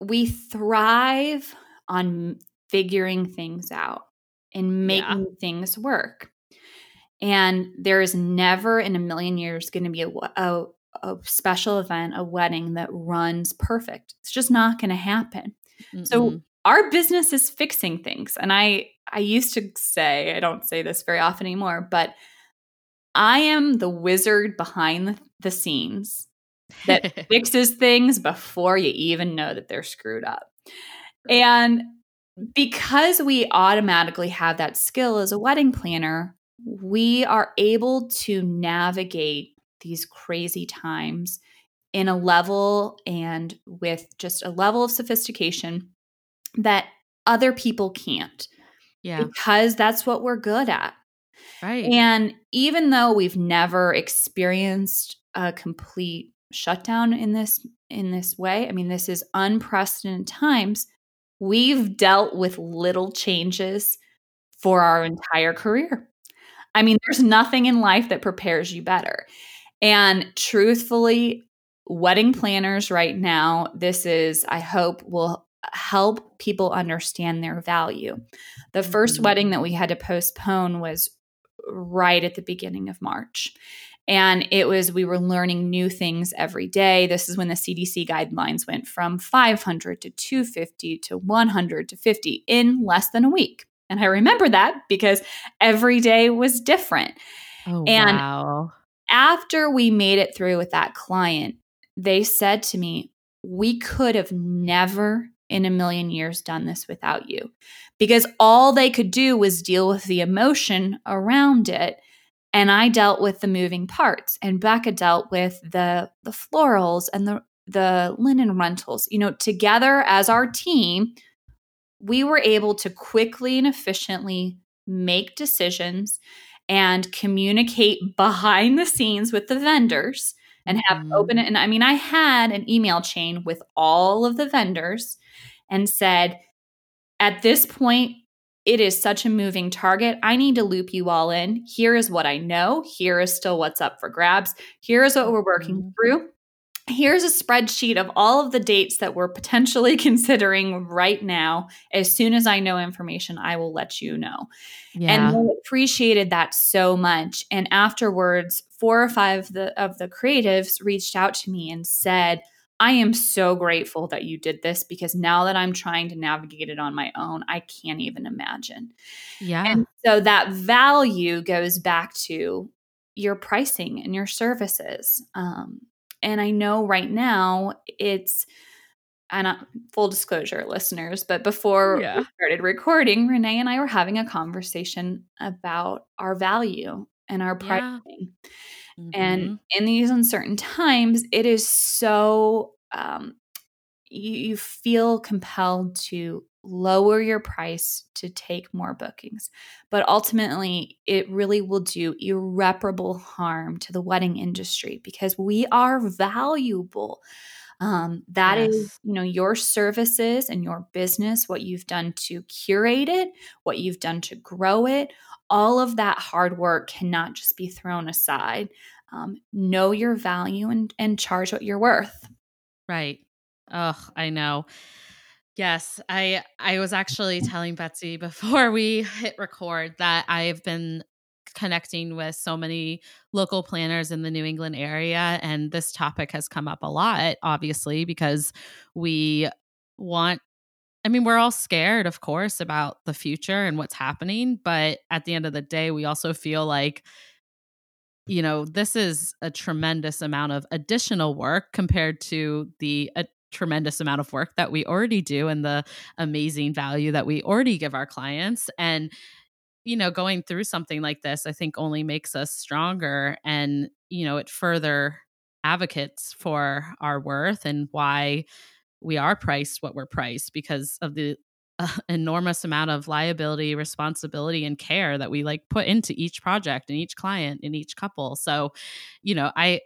we thrive on figuring things out and making yeah. things work. And there is never in a million years going to be a, a, a, special event, a wedding that runs perfect. It's just not going to happen. Mm-mm. So our business is fixing things. And I I used to say, I don't say this very often anymore, but I am the wizard behind the, the scenes that [laughs] fixes things before you even know that they're screwed up. And because we automatically have that skill as a wedding planner, we are able to navigate these crazy times in a level and with just a level of sophistication that other people can't. Yeah. Because that's what we're good at. Right. And even though we've never experienced a complete shutdown in this in this way, I mean this is unprecedented times, we've dealt with little changes for our entire career. I mean, there's nothing in life that prepares you better. And truthfully, wedding planners right now, this is, I hope, will help people understand their value. The 1st mm-hmm. wedding that we had to postpone was right at the beginning of March. And it was, we were learning new things every day. This is when the CDC guidelines went from 500 to 250 to 100 to 50 in less than a week. And I remember that because every day was different. Oh, and wow. after we made it through with that client, they said to me, We could have never in a million years done this without you because all they could do was deal with the emotion around it and I dealt with the moving parts and Becca dealt with the the florals and the the linen rentals you know together as our team we were able to quickly and efficiently make decisions and communicate [laughs] behind the scenes with the vendors and have mm-hmm. open it. And I mean, I had an email chain with all of the vendors and said, at this point, it is such a moving target. I need to loop you all in. Here is what I know. Here is still what's up for grabs. Here is what we're working mm-hmm. through. Here's a spreadsheet of all of the dates that we're potentially [laughs] considering right now. As soon as I know information, I will let you know. Yeah. And they appreciated that so much. And afterwards, four or five of the, of the creatives reached out to me and said, I am so grateful that you did this because now that I'm trying to navigate it on my own, I can't even imagine. Yeah. And so that value goes back to your pricing and your services. Um, and I know right now it's, and uh, full disclosure, listeners, but before yeah. we started recording, Renee and I were having a conversation about our value and our pricing. Yeah. Mm-hmm. And in these uncertain times, it is so, um, you, you feel compelled to lower your price to take more bookings. But ultimately, it really will do irreparable harm to the wedding industry because we are valuable. Um, That yes. is, you know, your services and your business, what you've done to curate it, what you've done to grow it, all of that hard work cannot just be thrown aside. Um, know your value and, and charge what you're worth. Right. Oh, I know. Yes, I I was actually telling Betsy [laughs] before we hit record that I've been connecting with so many local planners in the New England area and this topic has come up a lot obviously because we want I mean we're all scared of course about the future and what's happening but at the end of the day we also feel like you know this is a tremendous amount of additional work compared to the tremendous amount of work that we already do and the amazing value that we already give our clients. And you know going through something like this i think only makes us stronger and you know it further advocates for our worth and why we are priced what we're priced because of the uh, enormous amount of liability responsibility and care that we like put into each project and each client and each couple. So you know i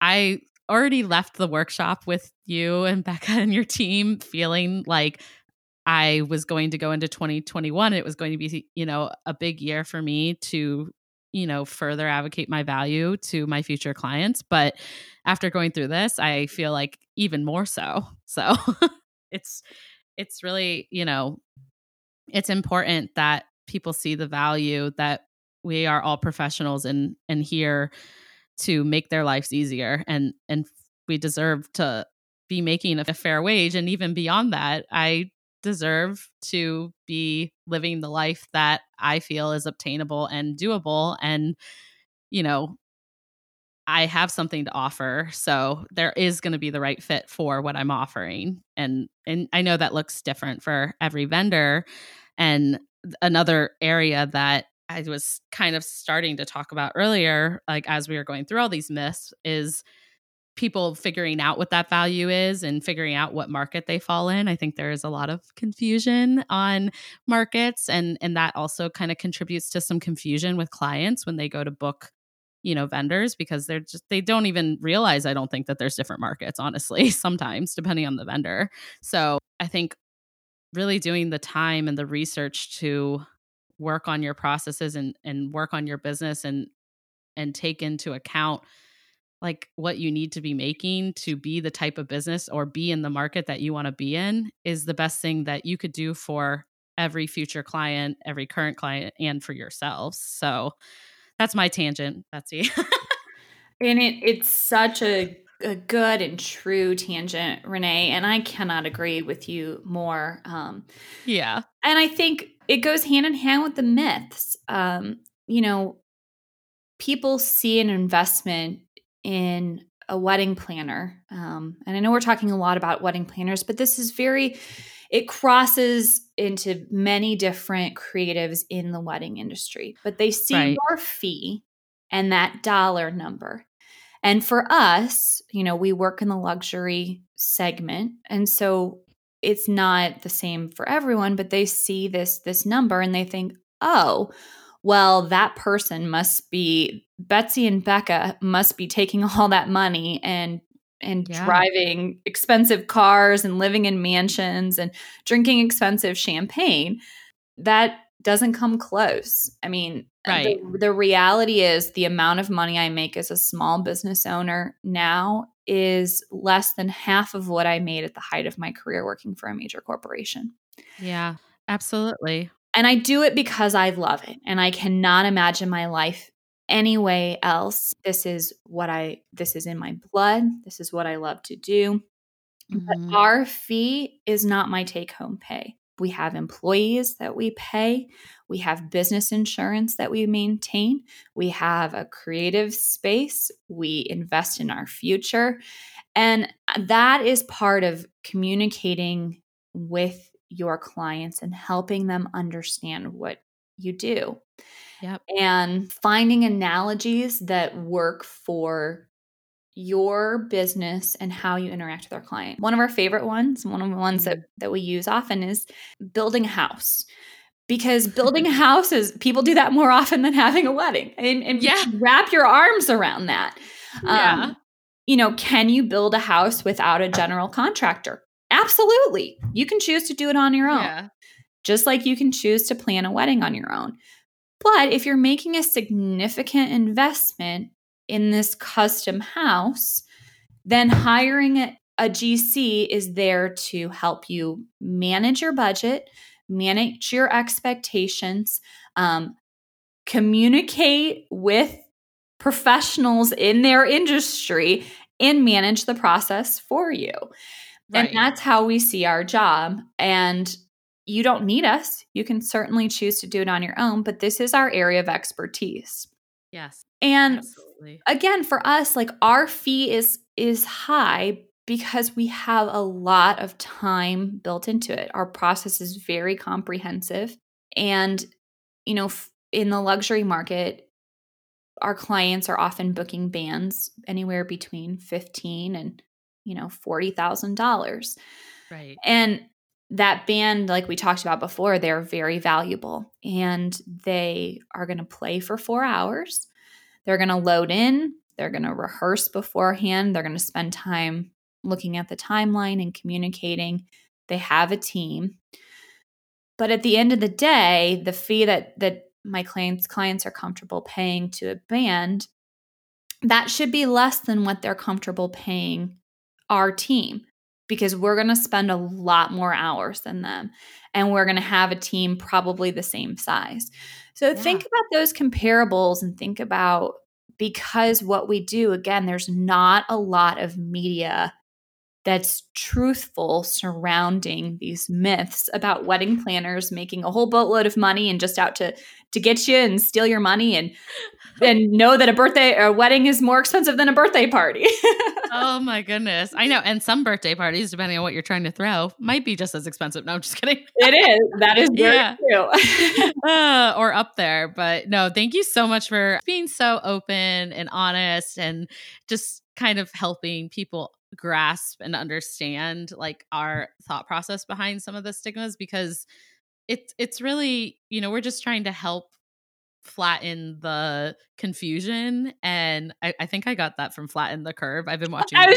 i already left the workshop with you and [laughs] Becca and your team feeling like I was going to go into 2021. It was going to be, you know, a big year for me to, you know, further advocate my value to my future clients. But after going through this, I feel like even more so. [laughs] So it's, it's really, you know, it's important that people see the value that we are all professionals and and here to make their lives easier and and we deserve to be making a fair wage and even beyond that i deserve to be living the life that i feel is obtainable and doable and you know i have something to offer so there is going to be the right fit for what i'm offering and and i know that looks different for every vendor and another area that I was kind of starting to talk about earlier, like as we were going through all these myths, is people figuring out what that value is and figuring out what market they fall in. I think there is a lot of confusion on markets and and that also kind of contributes to some confusion with clients when they go to book you know vendors because they're just they don't even realize I don't think that there's different markets honestly [laughs] sometimes depending on the vendor. So, I think really doing the time and the research to work on your processes and and work on your business and and take into account like what you need to be making to be the type of business or be in the market that you want to be in is the best thing that you could do for every future client, every current client and for yourselves. So that's my tangent, Betsy. [laughs] and it it's such a a good and true tangent, Renee, and I cannot agree with you more. Um, yeah, and I think it goes hand in hand with the myths. Um, you know, people see an investment in a wedding planner, um, and I know we're talking a lot about wedding planners, but this is very it crosses into many different creatives in the wedding industry, but they see right. your fee and that dollar number and for us, you know, we work in the luxury segment. And so it's not the same for everyone, but they see this this number and they think, "Oh, well, that person must be Betsy and Becca must be taking [laughs] all that money and and yeah. driving expensive cars and living in mansions and drinking expensive champagne." That doesn't come close. I mean, uh, right. the, the reality is the amount of money I make as a small business owner now is less than half of what I made at the height of my career working for a major corporation. Yeah, absolutely. And I do it because I love it and I cannot imagine my life any way else. This is what I this is in my blood. This is what I love to do. Mm-hmm. But our fee is not my take home pay. We have employees that we pay. We have business insurance that we maintain. We have a creative space. We invest in our future. And uh, that is part of communicating with your clients and helping them understand what you do. Yep. And finding analogies that work for your business and how you interact with our client. One of our favorite ones, one of the ones that, mm-hmm. that we use often is building a house. Because building a house is people do that more [laughs] often than having a wedding. And, and yeah. wrap your arms around that. Yeah. Um, you know, can you build a house without a general contractor? Absolutely. You can choose to do it on your own. Yeah. Just like you can choose to plan a wedding on your own. But if you're making a significant investment in this custom house, then hiring a, a GC is there to help you manage your budget, manage your expectations, um, communicate with professionals in their industry, and manage the process for you. Right. And that's how we see our job. And you don't need us. You can certainly choose to do it on your own, but this is our area of expertise. Yes. And absolutely. Again, for us, like our fee is is high because we have a lot of time built into it. Our process is very comprehensive and you know, in the luxury market, our clients are often booking bands anywhere between 15 and you know, $40,000. Right. And that band, like we talked about before, they're very valuable and they are going to play for four hours. They're going to load in, they're going to rehearse beforehand, they're going to spend time looking at the timeline and communicating. They have a team. But at the end of the day, the fee that that my clients clients are comfortable paying to a band, that should be less than what they're comfortable paying our team because we're going to spend a lot more hours than them and we're going to have a team probably the same size. So yeah. think about those comparables and think about because what we do again there's not a lot of media that's truthful surrounding these myths about wedding planners making a whole boatload of money and just out to to get you and steal your money and [laughs] and know that a birthday or a wedding is more expensive than a birthday party. [laughs] oh my goodness. I know. And some birthday parties, depending on what you're trying to throw, might be just as expensive. No, I'm just kidding. [laughs] it is. That is very yeah. true. uh, or up there. But no, thank you so much for being so open and honest and just kind of helping people grasp and understand like our thought process behind some of the stigmas because it's it's really you know we're just trying to help flatten the confusion and I, I, think i got that from flatten the curve. I've been [laughs] watching way,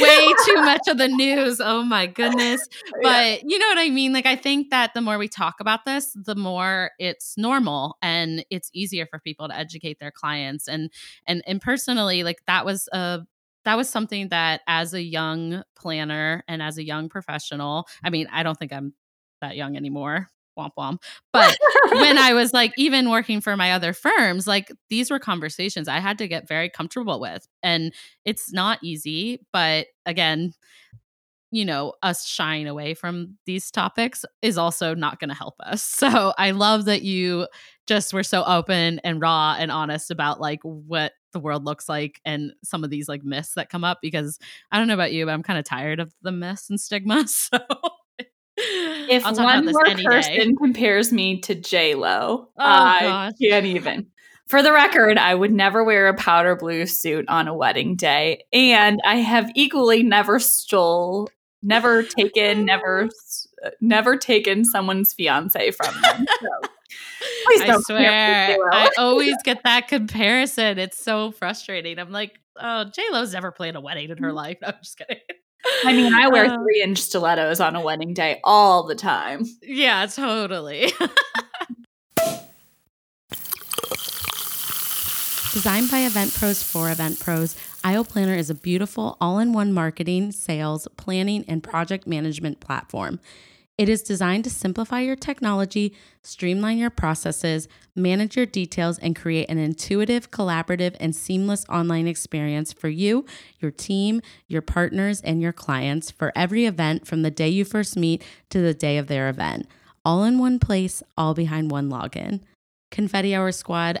way too much of the [laughs] news. Oh my goodness. [laughs] But yeah. you know what i mean? Like i think that the more we talk about this the more it's normal and it's easier for people to educate their clients and and and personally like that was a that was something that as a young planner and as a young professional i mean i don't think i'm that young anymore womp womp. But when [laughs] I was like even working for my other firms, like these were conversations I had to get very comfortable with. And it's not easy, but again, you know, us shying away from these topics is also not going to help us. [laughs] So I love that you just were so open and raw and honest about like what the world looks like and some of these like myths that come up because I don't know about you, but I'm kind of tired of the myths and stigma. [laughs] So if one more person day. compares me to J Lo, oh, I gosh. can't even. For the record, I would never wear a powder blue suit on a wedding day, and I have equally never stole, never taken, never, [laughs] uh, never taken someone's fiance from them. So. I swear, I [laughs] always get that comparison. It's so frustrating. I'm like, oh, J Lo's never planned a wedding in her mm. life. [laughs] No, I'm just kidding. I mean, I wear uh, three inch stilettos on a wedding day all the time. Yeah, totally. [laughs] Designed by Event Pros for Event Pros, Aisle Planner is a beautiful all in one marketing, sales, planning, and project management platform. It is designed to simplify your technology, streamline your processes, manage your details, and create an intuitive, collaborative, and seamless online experience for you, your team, your partners, and your clients for every event from the day you first meet to the day of their event. All in one place, all behind one login. Confetti Hour Squad,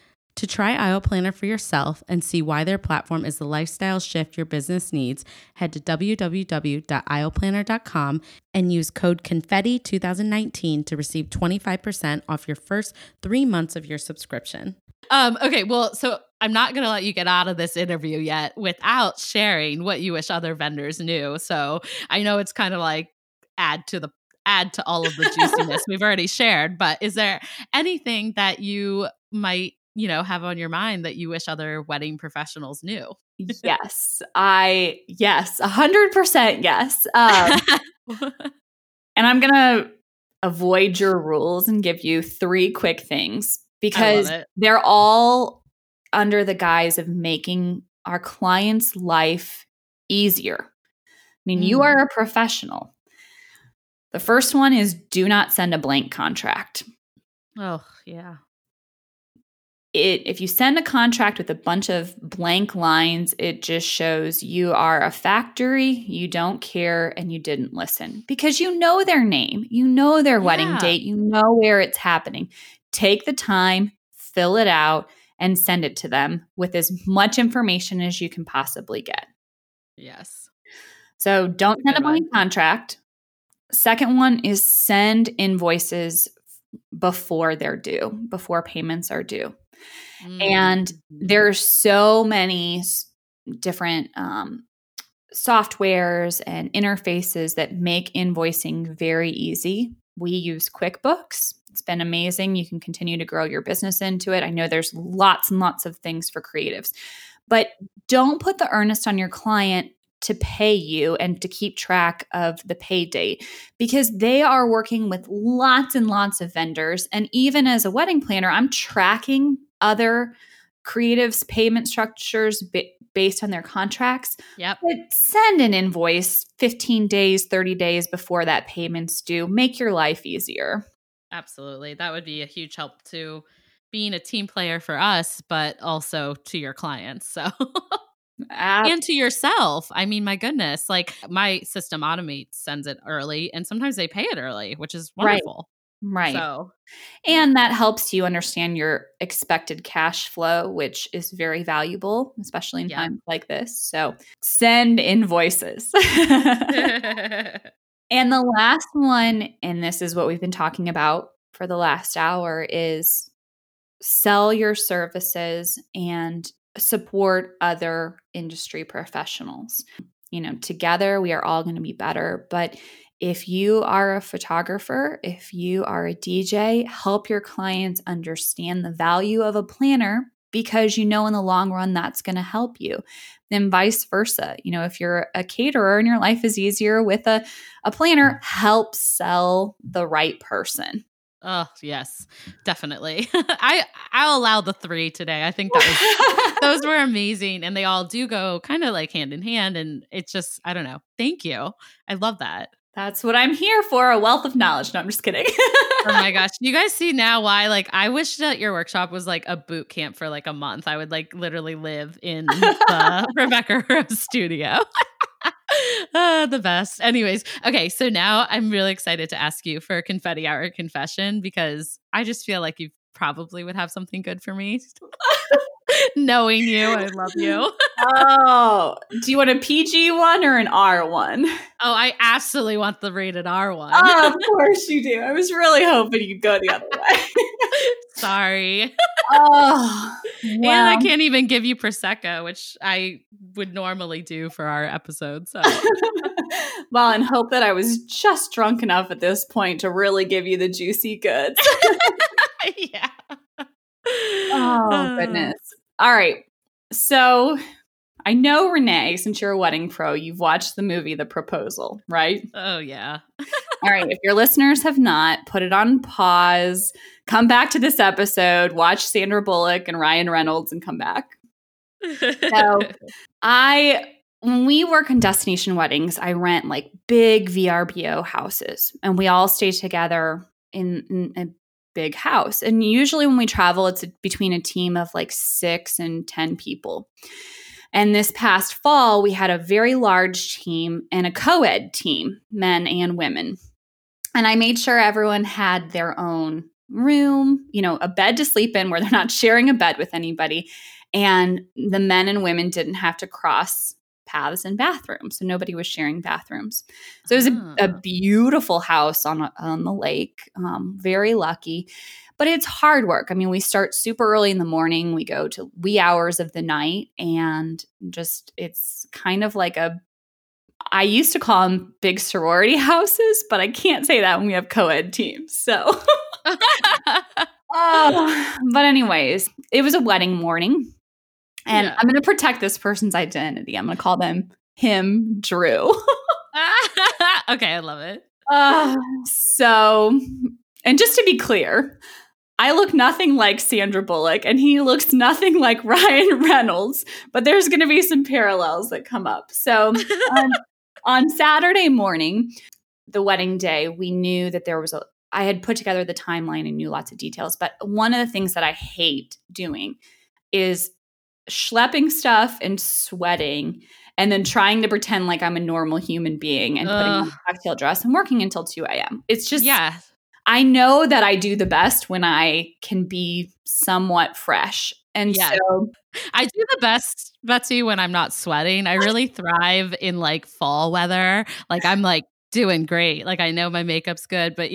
To try Aisle Planner for yourself and see why their platform is the lifestyle shift your business needs, head to www.aisleplanner.com and use code CONFETTI2019 to receive 25% off your first three months of your subscription. Um, okay, well, so I'm not going to let you get out of this interview yet without sharing what you wish other vendors knew. So I know it's kind of like add to the add to all of the [laughs] juiciness we've already shared, but is there anything that you might you know have on your mind that you wish other wedding professionals knew. Yes i yes 100% yes um, [laughs] and i'm gonna avoid your rules and give you three quick things because they're all under the guise of making our clients life easier. I mean mm. you are a professional. The first one is do not send a blank contract. Oh yeah it if you send a contract with a bunch of blank lines it just shows you are a factory you don't care and you didn't listen. Because you know their name you know their yeah. wedding date you know where it's happening. Take the time fill it out and send it to them with as much information as you can possibly get. Yes. So don't send a blank contract. Second one is send invoices before they're due before payments are due Mm-hmm. And there's so many different um, softwares and interfaces that make invoicing very easy. We use QuickBooks. It's been amazing. You can continue to grow your business into it. I know there's lots and lots of things for creatives, but don't put the earnest on your client to pay you and to keep track of the pay date because they are working with lots and lots of vendors. And even as a wedding planner, I'm tracking other creatives payment structures b- based on their contracts. Yep. But send an invoice 15 days, 30 days before that payment's due. Make your life easier. Absolutely. That would be a huge help to being a team player for us, but also to your clients. So [laughs] and to yourself. I mean, my goodness, like my system automates sends it early and sometimes they pay it early, which is wonderful. Right. So, and that helps you understand your expected cash flow, which is very valuable, especially in yeah. times like this. So, send invoices. [laughs] [laughs] and the last one, and this is what we've been talking about for the last hour, is sell your services and support other industry professionals. You know, together we are all going to be better, but if you are a photographer, if you are a DJ, help your clients understand the value of a planner because you know in the long run that's going to help you. Then vice versa. You know, if you're a caterer and your life is easier with a, a planner, mm. help sell the right person. Oh yes, definitely. [laughs] I I'll allow the three today. I think that was, [laughs] those were amazing, and they all do go kind of like hand in hand. And it's just I don't know. Thank you. I love that. That's what I'm here for a wealth of knowledge. No, I'm just kidding. oh my [laughs] gosh. You guys see now why, like, I wish that your workshop was like a boot camp for like a month. I would like literally live in the [laughs] Rebecca Rose studio. uh, [laughs] the best. Anyways, okay. So now I'm really excited to ask you for a confetti hour confession because I just feel like you probably would have something good for me. [laughs] Knowing you, I love you. [laughs] [laughs] oh, do you want a PG one or an R one? Oh, I absolutely want the rated R one. Oh, of course you do. I was really hoping you'd go the other way. Sorry. Oh, and I can't even give you prosecco, which I would normally do for our episode. So, well, and hope that I was just drunk enough at this point to really give you the juicy goods. [laughs] yeah. Oh uh, goodness. All right. So I know Renee, since you're a wedding pro, you've watched the movie The Proposal, right? Oh yeah. All right. If your listeners have not, put it on pause. Come back to this episode. Watch Sandra Bullock and Ryan Reynolds, and come back. So [laughs] I when we work on destination weddings, I rent like big VRBO houses and we all stay together in, in, a big house. And usually when we travel, it's between a team of like six and 10 people. And this past fall, we had a very large team and a co ed team, men and women. And I made sure everyone had their own room, you know, a bed to sleep in where they're not sharing a bed with anybody. And the men and women didn't have to cross paths and bathrooms. So nobody was sharing bathrooms. So it was a, a ah. beautiful house on, on the lake. Um, very lucky. But it's hard work. I mean, we start super early in the morning, we go to wee hours of the night, and just it's kind of like a I used to call them big sorority [laughs] houses, but I can't say that when we have co ed teams. So, oh, [laughs] [laughs] but, anyways, it was a wedding morning. And yeah. I'm going to protect this person's identity. I'm going to call them him, Drew. [laughs] okay, I love it. Uh, so, and just to be clear, I look nothing like Sandra Bullock and he looks nothing like [laughs] Ryan Reynolds, but there's going to be some parallels that come up. So, on, [laughs] on Saturday morning, the wedding day, we knew that there was a I had put together the timeline and knew lots of details, but one of the things that I hate doing is schlepping stuff and sweating and then trying to pretend like I'm a normal human being and putting on a cocktail dress and working until 2 a.m. It's just, yeah. I know that I do the best when I can be somewhat fresh. And yeah. so I do the best, Betsy, when I'm not sweating. I really thrive in like fall weather. Like I'm like doing great. Like I know my makeup's good, but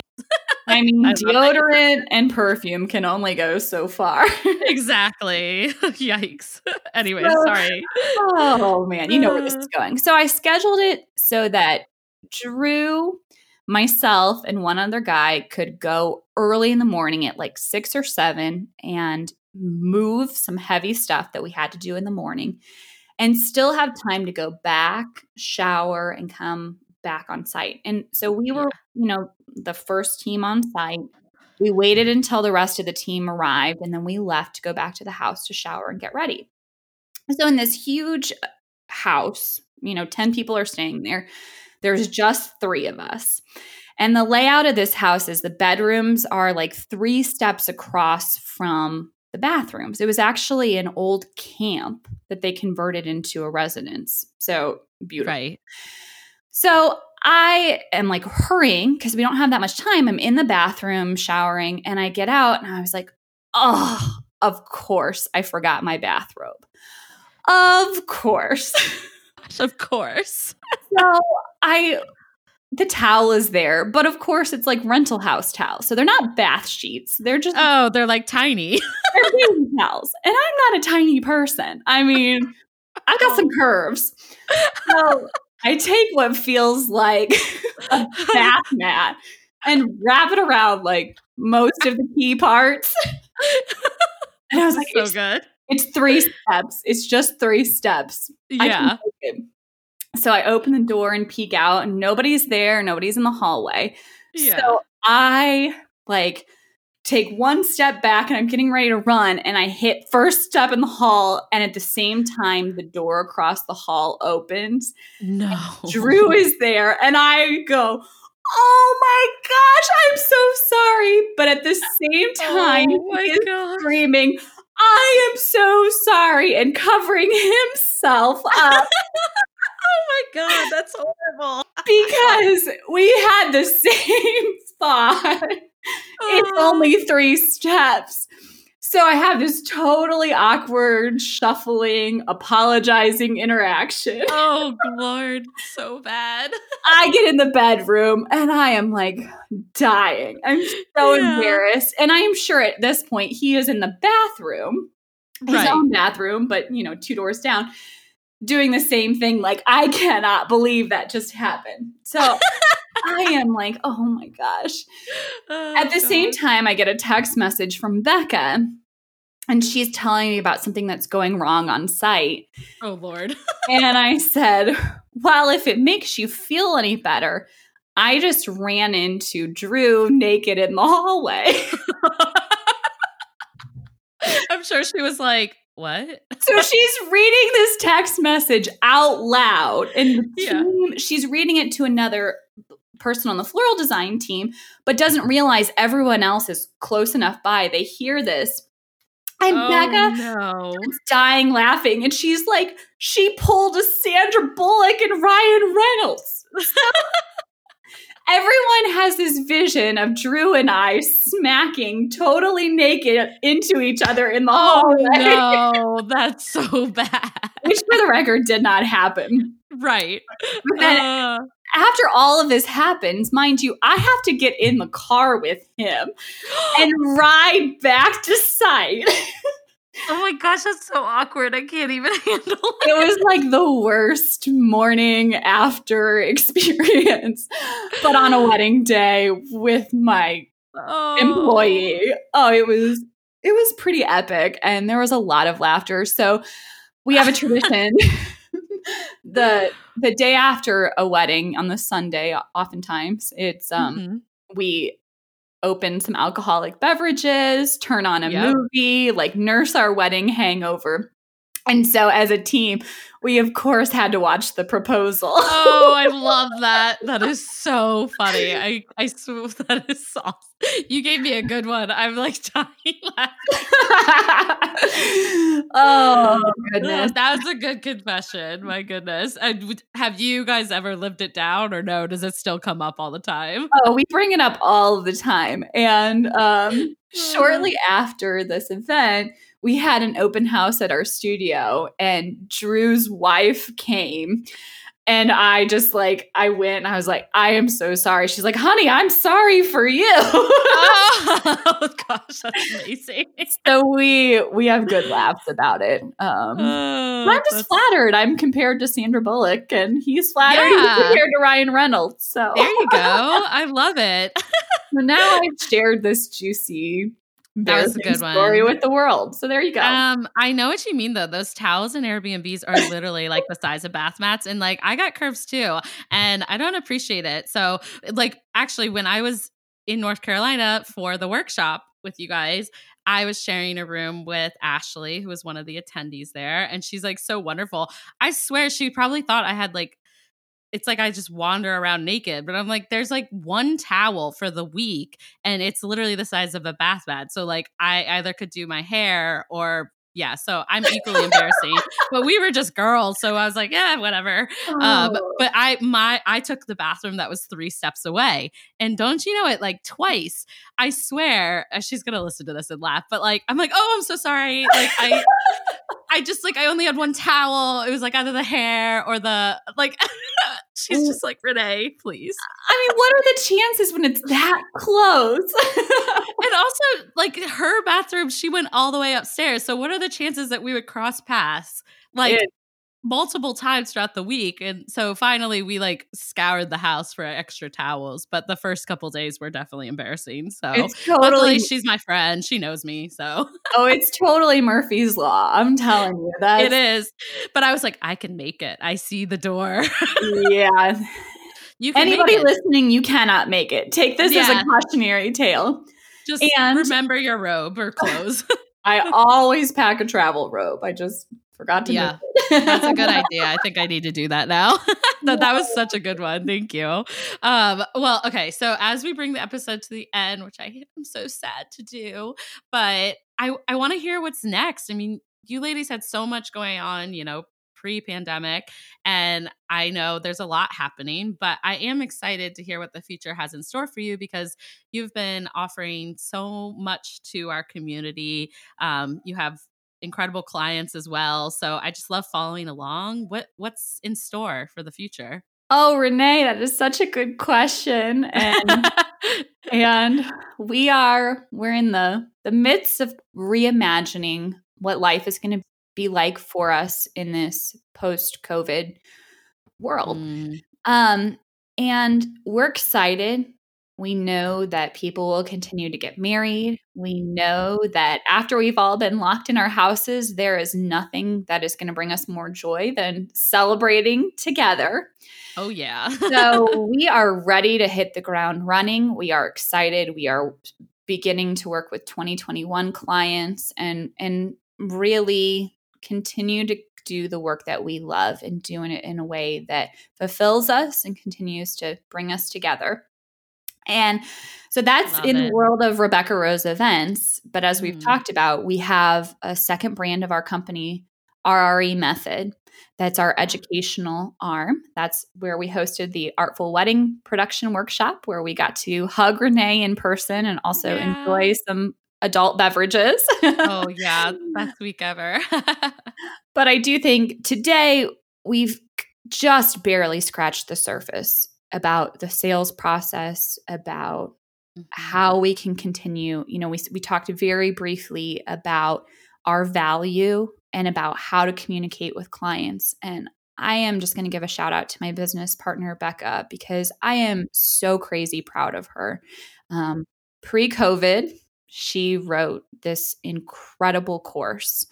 I mean, I deodorant and perfume can only go so far. [laughs] exactly. [laughs] Yikes. [laughs] anyway, so, sorry. Oh man, you know where this is uh. going. So I scheduled it so that Drew, myself, and one other guy could go early in the morning at like six or seven and move some heavy stuff that we had to do in the morning and still have time to go back, shower, and come back on site. And so we were, you know, the first team on site. We waited until the rest of the team arrived and then we left to go back to the house to shower and get ready. So in this huge uh, house, you know, 10 people are staying there. There's just 3 of us. And the layout of this house is the bedrooms are like 3 steps across from the bathrooms. It was actually an old camp that they converted into a residence. So beautiful. Right. So I am like hurrying because we don't have that much time. I'm in the bathroom showering and I get out and I was like, oh, of course I forgot my bathrobe. Of course. [laughs] of course. so I the towel is there, but of course it's like rental house towels. So they're not bath sheets. They're just Oh, they're like tiny. [laughs] they're baby towels. And I'm not a tiny person. I mean, I've got some curves. So I take what feels like [laughs] a bath mat and wrap it around like most of the key parts. [laughs] and I was like, so it's, good. It's three steps. It's just three steps. Yeah. So I open the door and peek out, and nobody's there. Nobody's in the hallway. Yeah. So I like take one step back and I'm getting ready to run and I hit first step in the hall and at the same time the door across the hall opens. No. Drew is there and I go, "Oh my gosh, I'm so sorry." But at the same oh time oh he is screaming, "I am so sorry" and covering himself [laughs] up. oh my god, that's horrible. because we had the [laughs] same thought it's only three steps. So I have this totally awkward, shuffling, apologizing interaction. Oh, [laughs] Lord, so bad. I get in the bedroom and I am like dying. I'm so yeah. embarrassed. And I am sure at this point he is in the bathroom, his right. own bathroom, but you know, two doors down, doing the same thing. Like, I cannot believe that just happened. So [laughs] I am like, oh my gosh. [laughs] Oh, At the God. same time, I get a text message from Becca and she's telling me about something that's going wrong on site. Oh, Lord. [laughs] and I said, Well, if it makes you feel any better, I just ran into Drew naked in the hallway. [laughs] I'm sure she was like, what? so she's reading this text message out loud and yeah. team, she's reading it to another person on the floral design team, but doesn't realize everyone else is close enough by. They hear this. And oh, Becca no. dying laughing. And she's like, she pulled a Sandra Bullock and Ryan Reynolds. [laughs] everyone has this vision of Drew and I smacking totally naked into each other in the oh, hallway. No, [laughs] that's so bad. Which, for the record, did not happen. Right. But then, uh. after all of this happens, mind you, I have to get in the car with him [gasps] and ride back to site. Oh my gosh, that's so awkward. I can't even [laughs] handle it. It was like the worst morning after [laughs] experience, but on a wedding day with my oh. employee. Oh, it was it was pretty epic and there was a lot of laughter. So we have a [laughs] tradition. The the day after a wedding on the Sunday, oftentimes it's um mm-hmm. we open some alcoholic beverages, turn on a yep. movie, like nurse our wedding hangover. And so as a team, we of course had to watch the proposal. [laughs] oh, I love [laughs] that. That is so funny. I I swear [laughs] that is awesome. You gave me a good one. I'm like dying oh goodness. That was a good confession. My goodness. And have you guys ever lived it down or no? Does it still come up all the time? Oh, we bring it up all the time. And um shortly after this event, we had an open house at our studio and Drew's wife came and I just like, I went and I was like, I am so sorry. She's like, honey, I'm sorry for you. [laughs] oh [laughs] gosh, that's amazing. so we we have good laughs about it. Um, uh, I'm just flattered. I'm compared to Sandra Bullock, and he's flattered yeah. he's compared to Ryan Reynolds. So there you go. [laughs] I love it. so now I've shared this juicy that was a good one. Story with the world. So there you go. Um, I know what you mean though. Those towels and Airbnbs are literally like the size of bath mats, and like I got curves too, and I don't appreciate it. So like actually, when I was in North Carolina for the workshop with you guys, I was sharing a room with Ashley, who was one of the attendees there, and she's like so wonderful. I swear she probably thought I had like it's like I just wander around naked. But I'm like, there's like one towel for the week, and it's literally the size of a bath mat. So like I either could do my hair or yeah, so I'm equally embarrassing. [laughs] But we were just girls, so I was like, yeah, whatever. Um, oh. Um, but I my I took the bathroom that was three steps away, and don't you know it? Like twice, I swear. Uh, she's gonna listen to this and laugh, but like I'm like, oh, I'm so sorry. Like I, [laughs] [laughs] I just like I only had one towel. It was like either the hair or the like. [laughs] she's just like Renee, please. I mean, what are the chances when it's that close? [laughs] and also, like her bathroom, she went all the way upstairs. So what are the chances that we would cross paths? Like it, multiple times throughout the week and so finally we like scoured the house for extra towels but the first couple days were definitely embarrassing so it's totally she's my friend she knows me so. Oh it's totally murphy's law i'm telling you that it is but i was like i can make it i see the door. Yeah. [laughs] You anybody listening you cannot make it take this yeah. as a cautionary tale just and remember your robe or clothes. [laughs] I always pack a travel robe i just Forgot to. Yeah, that's a good [laughs] idea. I think I need to do that now. [laughs] that that was such a good one. Thank you. Um, well, okay. So as we bring the episode to the end, which I am so sad to do, but I I want to hear what's next. I mean, you ladies had so much going on. You know, pre-pandemic and I know there's a lot happening but I am excited to hear what the future has in store for you because you've been offering so much to our community um, you have incredible clients as well. So I just love following along. What what's in store for the future? Oh, Renee, that is such a good question. And [laughs] and we are we're in the the midst of reimagining what life is going to be like for us in this post-COVID world. Mm. Um and we're excited We know that people will continue to get mm-hmm. married. We know that after we've all been locked in our houses, there is nothing that is going to bring us more joy than celebrating together. Oh, yeah. so [laughs] we are ready to hit the ground running. We are excited. We are beginning to work with 2021 clients and and really continue to do the work that we love and doing it in a way that fulfills us and continues to bring us together. And so that's love in it. the world of Rebecca Rose events. But as we've mm. talked about, we have a second brand of our company, RRE Method. That's our educational arm. That's where we hosted the Artful Wedding Production Workshop, where we got to hug Renee in person and also yeah. enjoy some adult beverages. oh, yeah. Best week ever. [laughs] but I do think today we've just barely scratched the surface about the sales process, about mm-hmm. how we can continue. You know, we, we talked very briefly about our value and about how to communicate with clients. And I am just going to give a shout out to my business partner, Becca, because I am so crazy proud of her. Um, Pre COVID, she wrote this incredible course.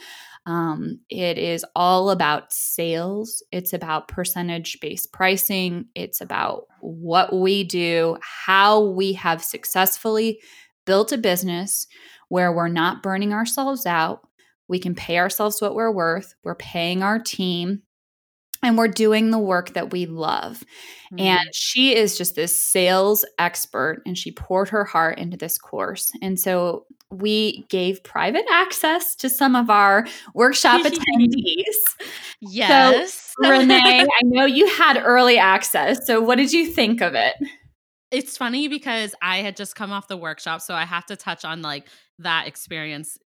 Um, it is all about sales, it's about percentage based pricing, it's about what we do, how we have successfully built a business where we're not burning ourselves out. We can pay ourselves what we're worth. We're paying our team and we're doing the work that we love. Mm-hmm. And she is just this sales expert and she poured her heart into this course. And so we gave private access to some of our workshop [laughs] attendees. Yes. So, Renee, [laughs] I know you had early access. So what did you think of it? It's funny because I had just come off the workshop, so I have to touch on like that experience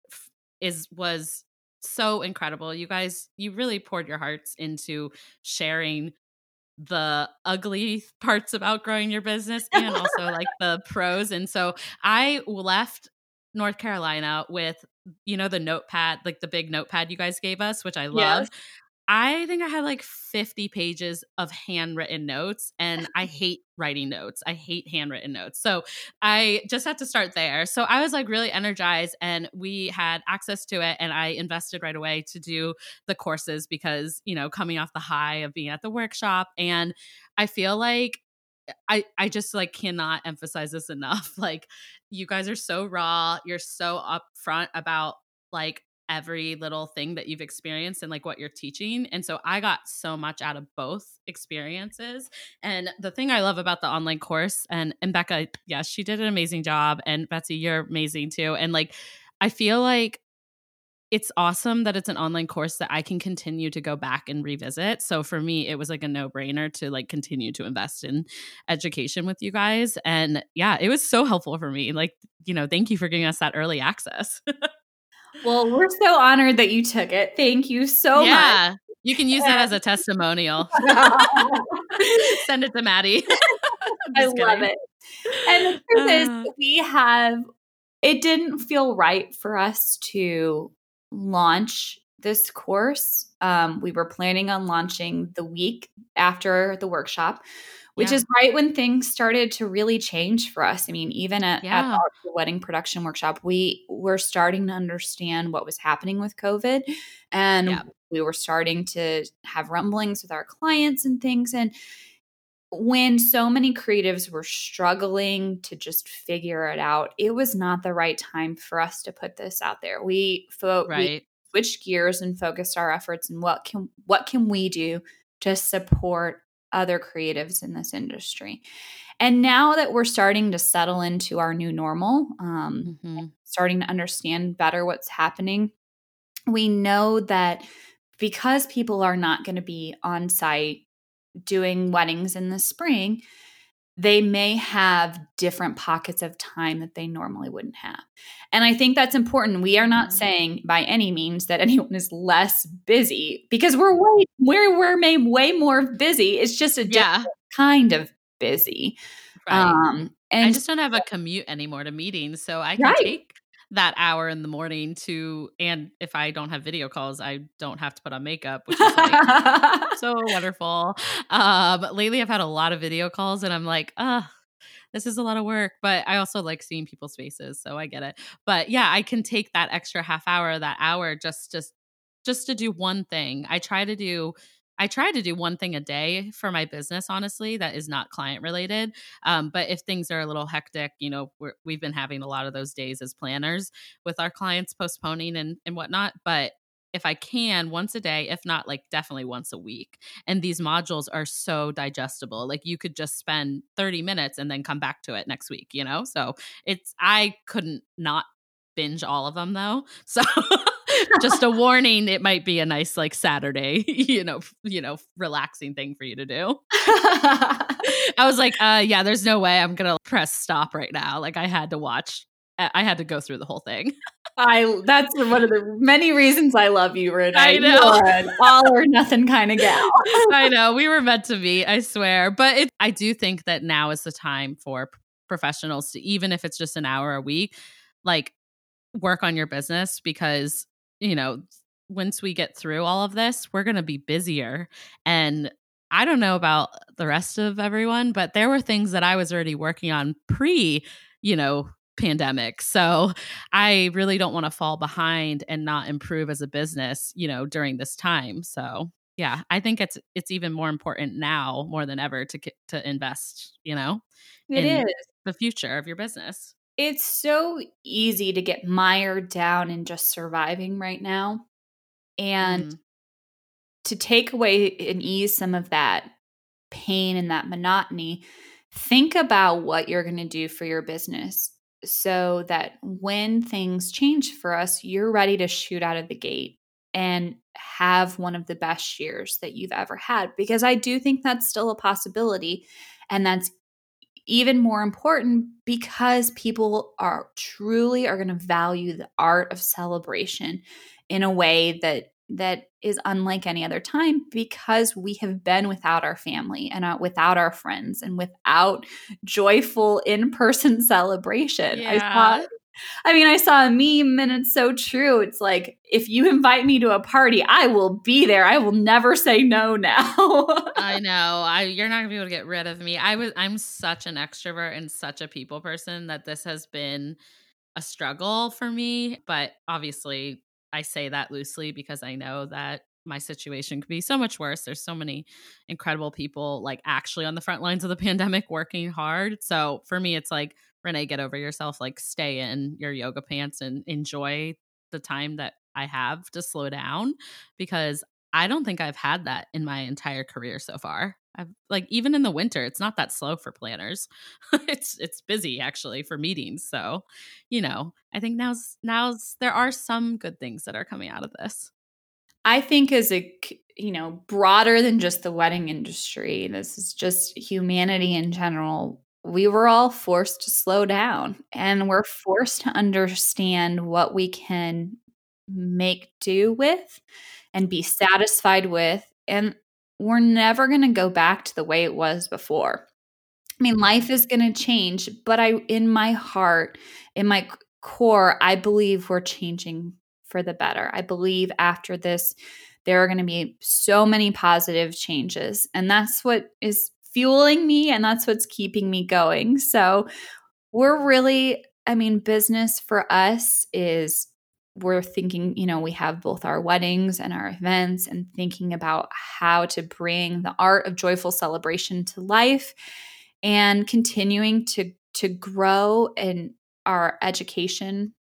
is was so incredible. You guys, you really poured your hearts into sharing the ugly [laughs] parts about growing your business and also like the pros. And so I left North Carolina with, you know, the notepad, like the big notepad you guys gave us, which I love. Yes. I think I had like 50 pages of handwritten notes, and I [laughs] hate writing notes. I hate handwritten notes. So I just had to start there. So I was like really energized, and we had access to it, and I invested right away to do the courses because, you know, coming off the high of being at the workshop. And I feel like I I just like cannot emphasize this enough. [laughs] Like you guys are so raw, you're so upfront about like every little thing that you've experienced and like what you're teaching. And so I got so much out of both experiences. And the thing I love about the online course and and Becca, yes, she did an amazing job and Betsy, you're amazing too. And like I feel like it's awesome that it's an online course that I can continue to go back and revisit. So for me, it was like a no-brainer to like continue to invest in education with you guys. And yeah, it was so helpful for me. Like, you know, thank you for giving us that early access. [laughs] well, we're so honored that you took it. Thank you so yeah, much. You can use that as a testimonial. [laughs] Send it to Maddie. [laughs] I love it. And the [sighs] truth uh, is, we have, it didn't feel right for us to launch this course. Um, we were planning on launching the week after the workshop, which yeah. is right when things started to really change for us. I mean, even at, yeah. at the wedding production workshop, we were starting to understand what was happening with COVID. And yeah. we were starting to have rumblings with our clients and things. And when so many creatives were struggling to just figure it out, it was not the right time for us to put this out there. We, fo- right. we switched gears and focused our efforts and what can what can we do to support other creatives in this industry. And now that we're starting to settle into our new normal, um, mm-hmm. starting to understand better what's happening, we know that because people are not going to be on site doing weddings in the spring, they may have different pockets of time that they normally wouldn't have. And I think that's important. We are not mm-hmm. saying by any means that [laughs] anyone is less busy because we're way we're we're made way more busy. It's just a yeah. kind of busy. Right. Um and I just don't have a commute anymore to meetings, so I can right. take that hour in the morning to and if I don't have video calls, I don't have to put on makeup, which is like [laughs] so wonderful. Um lately I've had a lot of video calls and I'm like, uh this is a lot of work, but I also like seeing people's faces, so I get it. But yeah, I can take that extra half hour, that hour just just just to do one thing. I try to do I try to do one thing a day for my business, honestly, that is not client related. Um, but if things are a little hectic, you know, we have been having a lot of those days as planners with our clients postponing and, and whatnot. But if I can, once a day, if not like definitely once a week. And these modules are so digestible. Like you could just spend 30 minutes and then come back to it next week, you know? So it's, I couldn't not binge all of them though. [laughs] So just a warning it might be a nice like saturday [laughs] you know you know relaxing thing for you to do [laughs] i was like uh yeah there's no way i'm gonna press stop right now like i had to watch i had to go through the whole thing I that's one of the many reasons I love you, Renee. I know. an all or nothing kind of gal. I know. We were meant to be, I swear. But it, I do think that now is the time for professionals to, even if it's just an hour a week, like work on your business because you know, once we get through all of this, we're going to be busier. And I don't know about the rest of everyone, but there were things that I was already working on pre, you know, pandemic. So I really don't want to fall behind and not improve as a business, you know, during this time. So yeah, I think it's it's even more important now more than ever to to invest, you know, it is the future of your business. It's so easy to get mired down in just surviving right now. And mm. to take away and ease some of that pain and that monotony, think about what you're going to do for your business so that when things change for us, you're ready to shoot out of the gate and have one of the best years that you've ever had. Because I do think that's still a possibility. And that's even more important because people are truly are going to value the art of celebration in a way that that is unlike any other time because we have been without our family and uh, without our friends and without joyful in-person [laughs] celebration. Yeah. I I mean, I saw a meme and it's so true. It's like, if you invite me to a party, I will be there. I will never say no now. [laughs] I know. I you're not gonna be able to get rid of me. I was I'm such an extrovert and such a people person that this has been a struggle for me. But obviously I say that loosely because I know that my situation could be so much worse. There's so many incredible people like actually on the front lines of the [laughs] pandemic working hard. So for me, it's like Renee, get over yourself, like stay in your yoga pants and enjoy the time that I have to slow down because I don't think I've had that in my entire career so far. I've like even in the winter, it's not that slow for planners. [laughs] it's it's busy actually for meetings. So, you know, I think now's now's there are some good things that are coming out of this. I think as a you know, broader than just the wedding industry, this is just humanity in general we were all forced to slow down and we're forced to understand what we can make do with and be satisfied with. And we're never going to go back to the way it was before. I mean, life is going to change, but I, in my heart, in my core, I believe we're changing for the better. I believe after this, there are going to be so many positive changes. And that's what is fueling me and that's what's keeping me going. So we're really, I mean, business for us is we're thinking, you know, we have both our weddings and our events and thinking about how to bring the art of joyful celebration to life and continuing to to grow in our education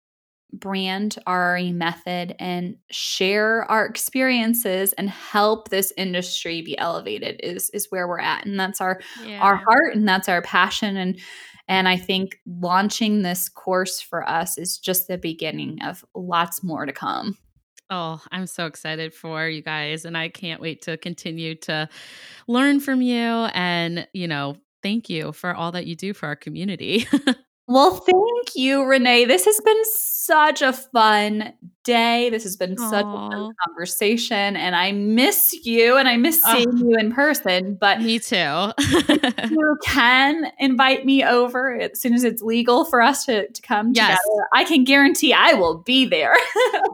brand our method and share our experiences and help this industry be elevated is is where we're at and that's our yeah. our heart and that's our passion and and I think launching this course for us is just the beginning of lots more to come. Oh, I'm so excited for you guys and I can't wait to continue to learn from you and, you know, thank you for all that you do for our community. [laughs] Well, thank you, Renee. This has been such a fun day. This has been Aww. such a fun conversation, and I miss you, and I miss seeing oh, you in person. But me too. [laughs] you can invite me over as soon as it's legal for us to, to come yes. together. I can guarantee I will be there.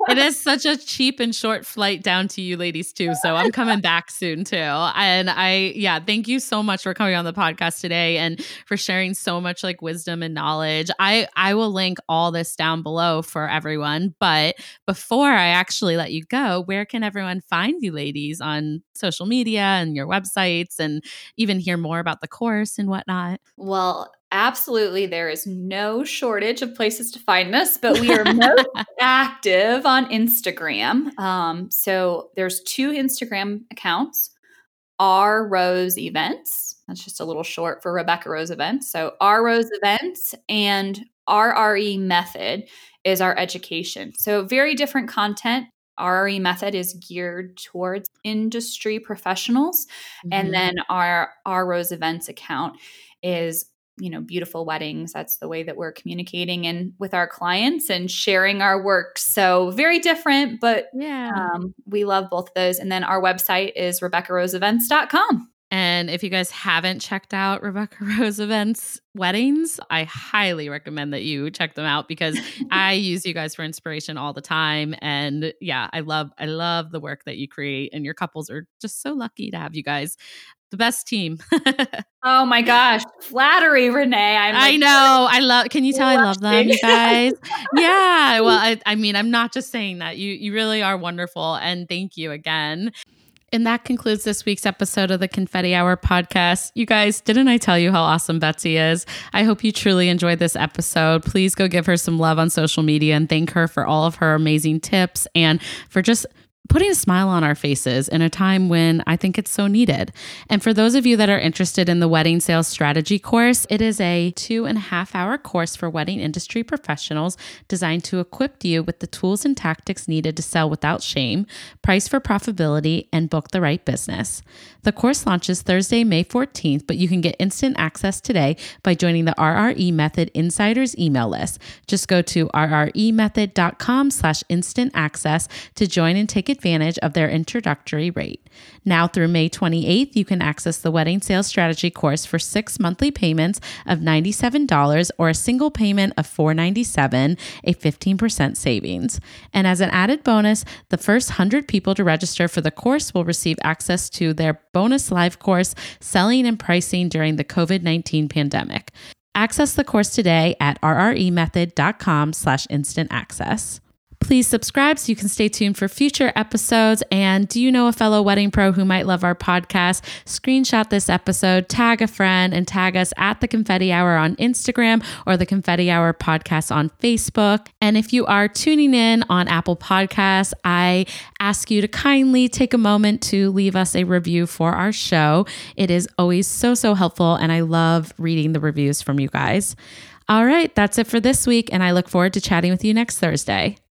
it is such a cheap and short flight down to you ladies too, so I'm coming back soon too. And I, yeah, thank you so much for coming on the podcast today and for sharing so much like wisdom and knowledge. I I will link all this down below for everyone, but before I actually let you go, where can everyone find you ladies on social media and your websites and even hear more about the course and whatnot? Well, absolutely there is no shortage of places to find us but we are most [laughs] active on instagram um, so there's two instagram accounts r rose events that's just a little short for rebecca rose events so r rose events and rre method is our education. So, very different content. RRE method is geared towards industry professionals. Mm-hmm. And then our our Rose Events account is you know beautiful weddings that's the way that we're communicating and with our clients and sharing our work so very different but yeah um, we love both of those and then our website is rebeccaroseevents.com and if you guys haven't checked out Rebecca [laughs] Rose Events weddings, I highly recommend that you check them out because [laughs] I use you guys for inspiration all the time. And yeah, I love I love the work that you create and your couples are just so lucky to have you guys. The best team. [laughs] oh my gosh. Flattery, Renee. I'm like, i know. I love can you tell I love them, you guys? yeah. Well, I, I mean, I'm not just saying that. You you really are wonderful. And thank you again. And that concludes this week's episode of the Confetti Hour podcast. You guys, didn't I tell you how awesome Betsy is? I hope you truly enjoyed this episode. Please go give her some love on social media and thank her for all of her amazing tips and for just putting a smile on our faces in a time when I think it's so needed. And for those of you that are interested in the wedding sales strategy course, it is a two and a half hour course for wedding industry professionals designed to equip you with the tools and tactics needed to sell without shame, price for profitability, and book the right business. The course launches Thursday, May 14th, but you can get instant access today by joining the RRE Method Insiders email list. Just go to rremethod.com slash instant access to join and take advantage of their introductory rate. Now through May 28th, you can access the wedding sales strategy course for six monthly payments of $97 or a single payment of 497, a 15% savings. And as an added bonus, the first 100 people to register for the course will receive access to their bonus live course, Selling and Pricing During the COVID-19 Pandemic. Access the course today at rremethod.com slash instant access. Please subscribe so you can stay tuned for future episodes. And do you know a fellow wedding pro who might love our podcast? Screenshot this episode, tag a friend, and tag us at the Confetti Hour on Instagram or the Confetti Hour podcast on Facebook. And if you are tuning in on Apple Podcasts, I ask you to kindly take a moment to leave us a review for our show. It is always so, so helpful. And I love reading the reviews from you guys. All right, that's it for this week. And I look forward to chatting with you next Thursday.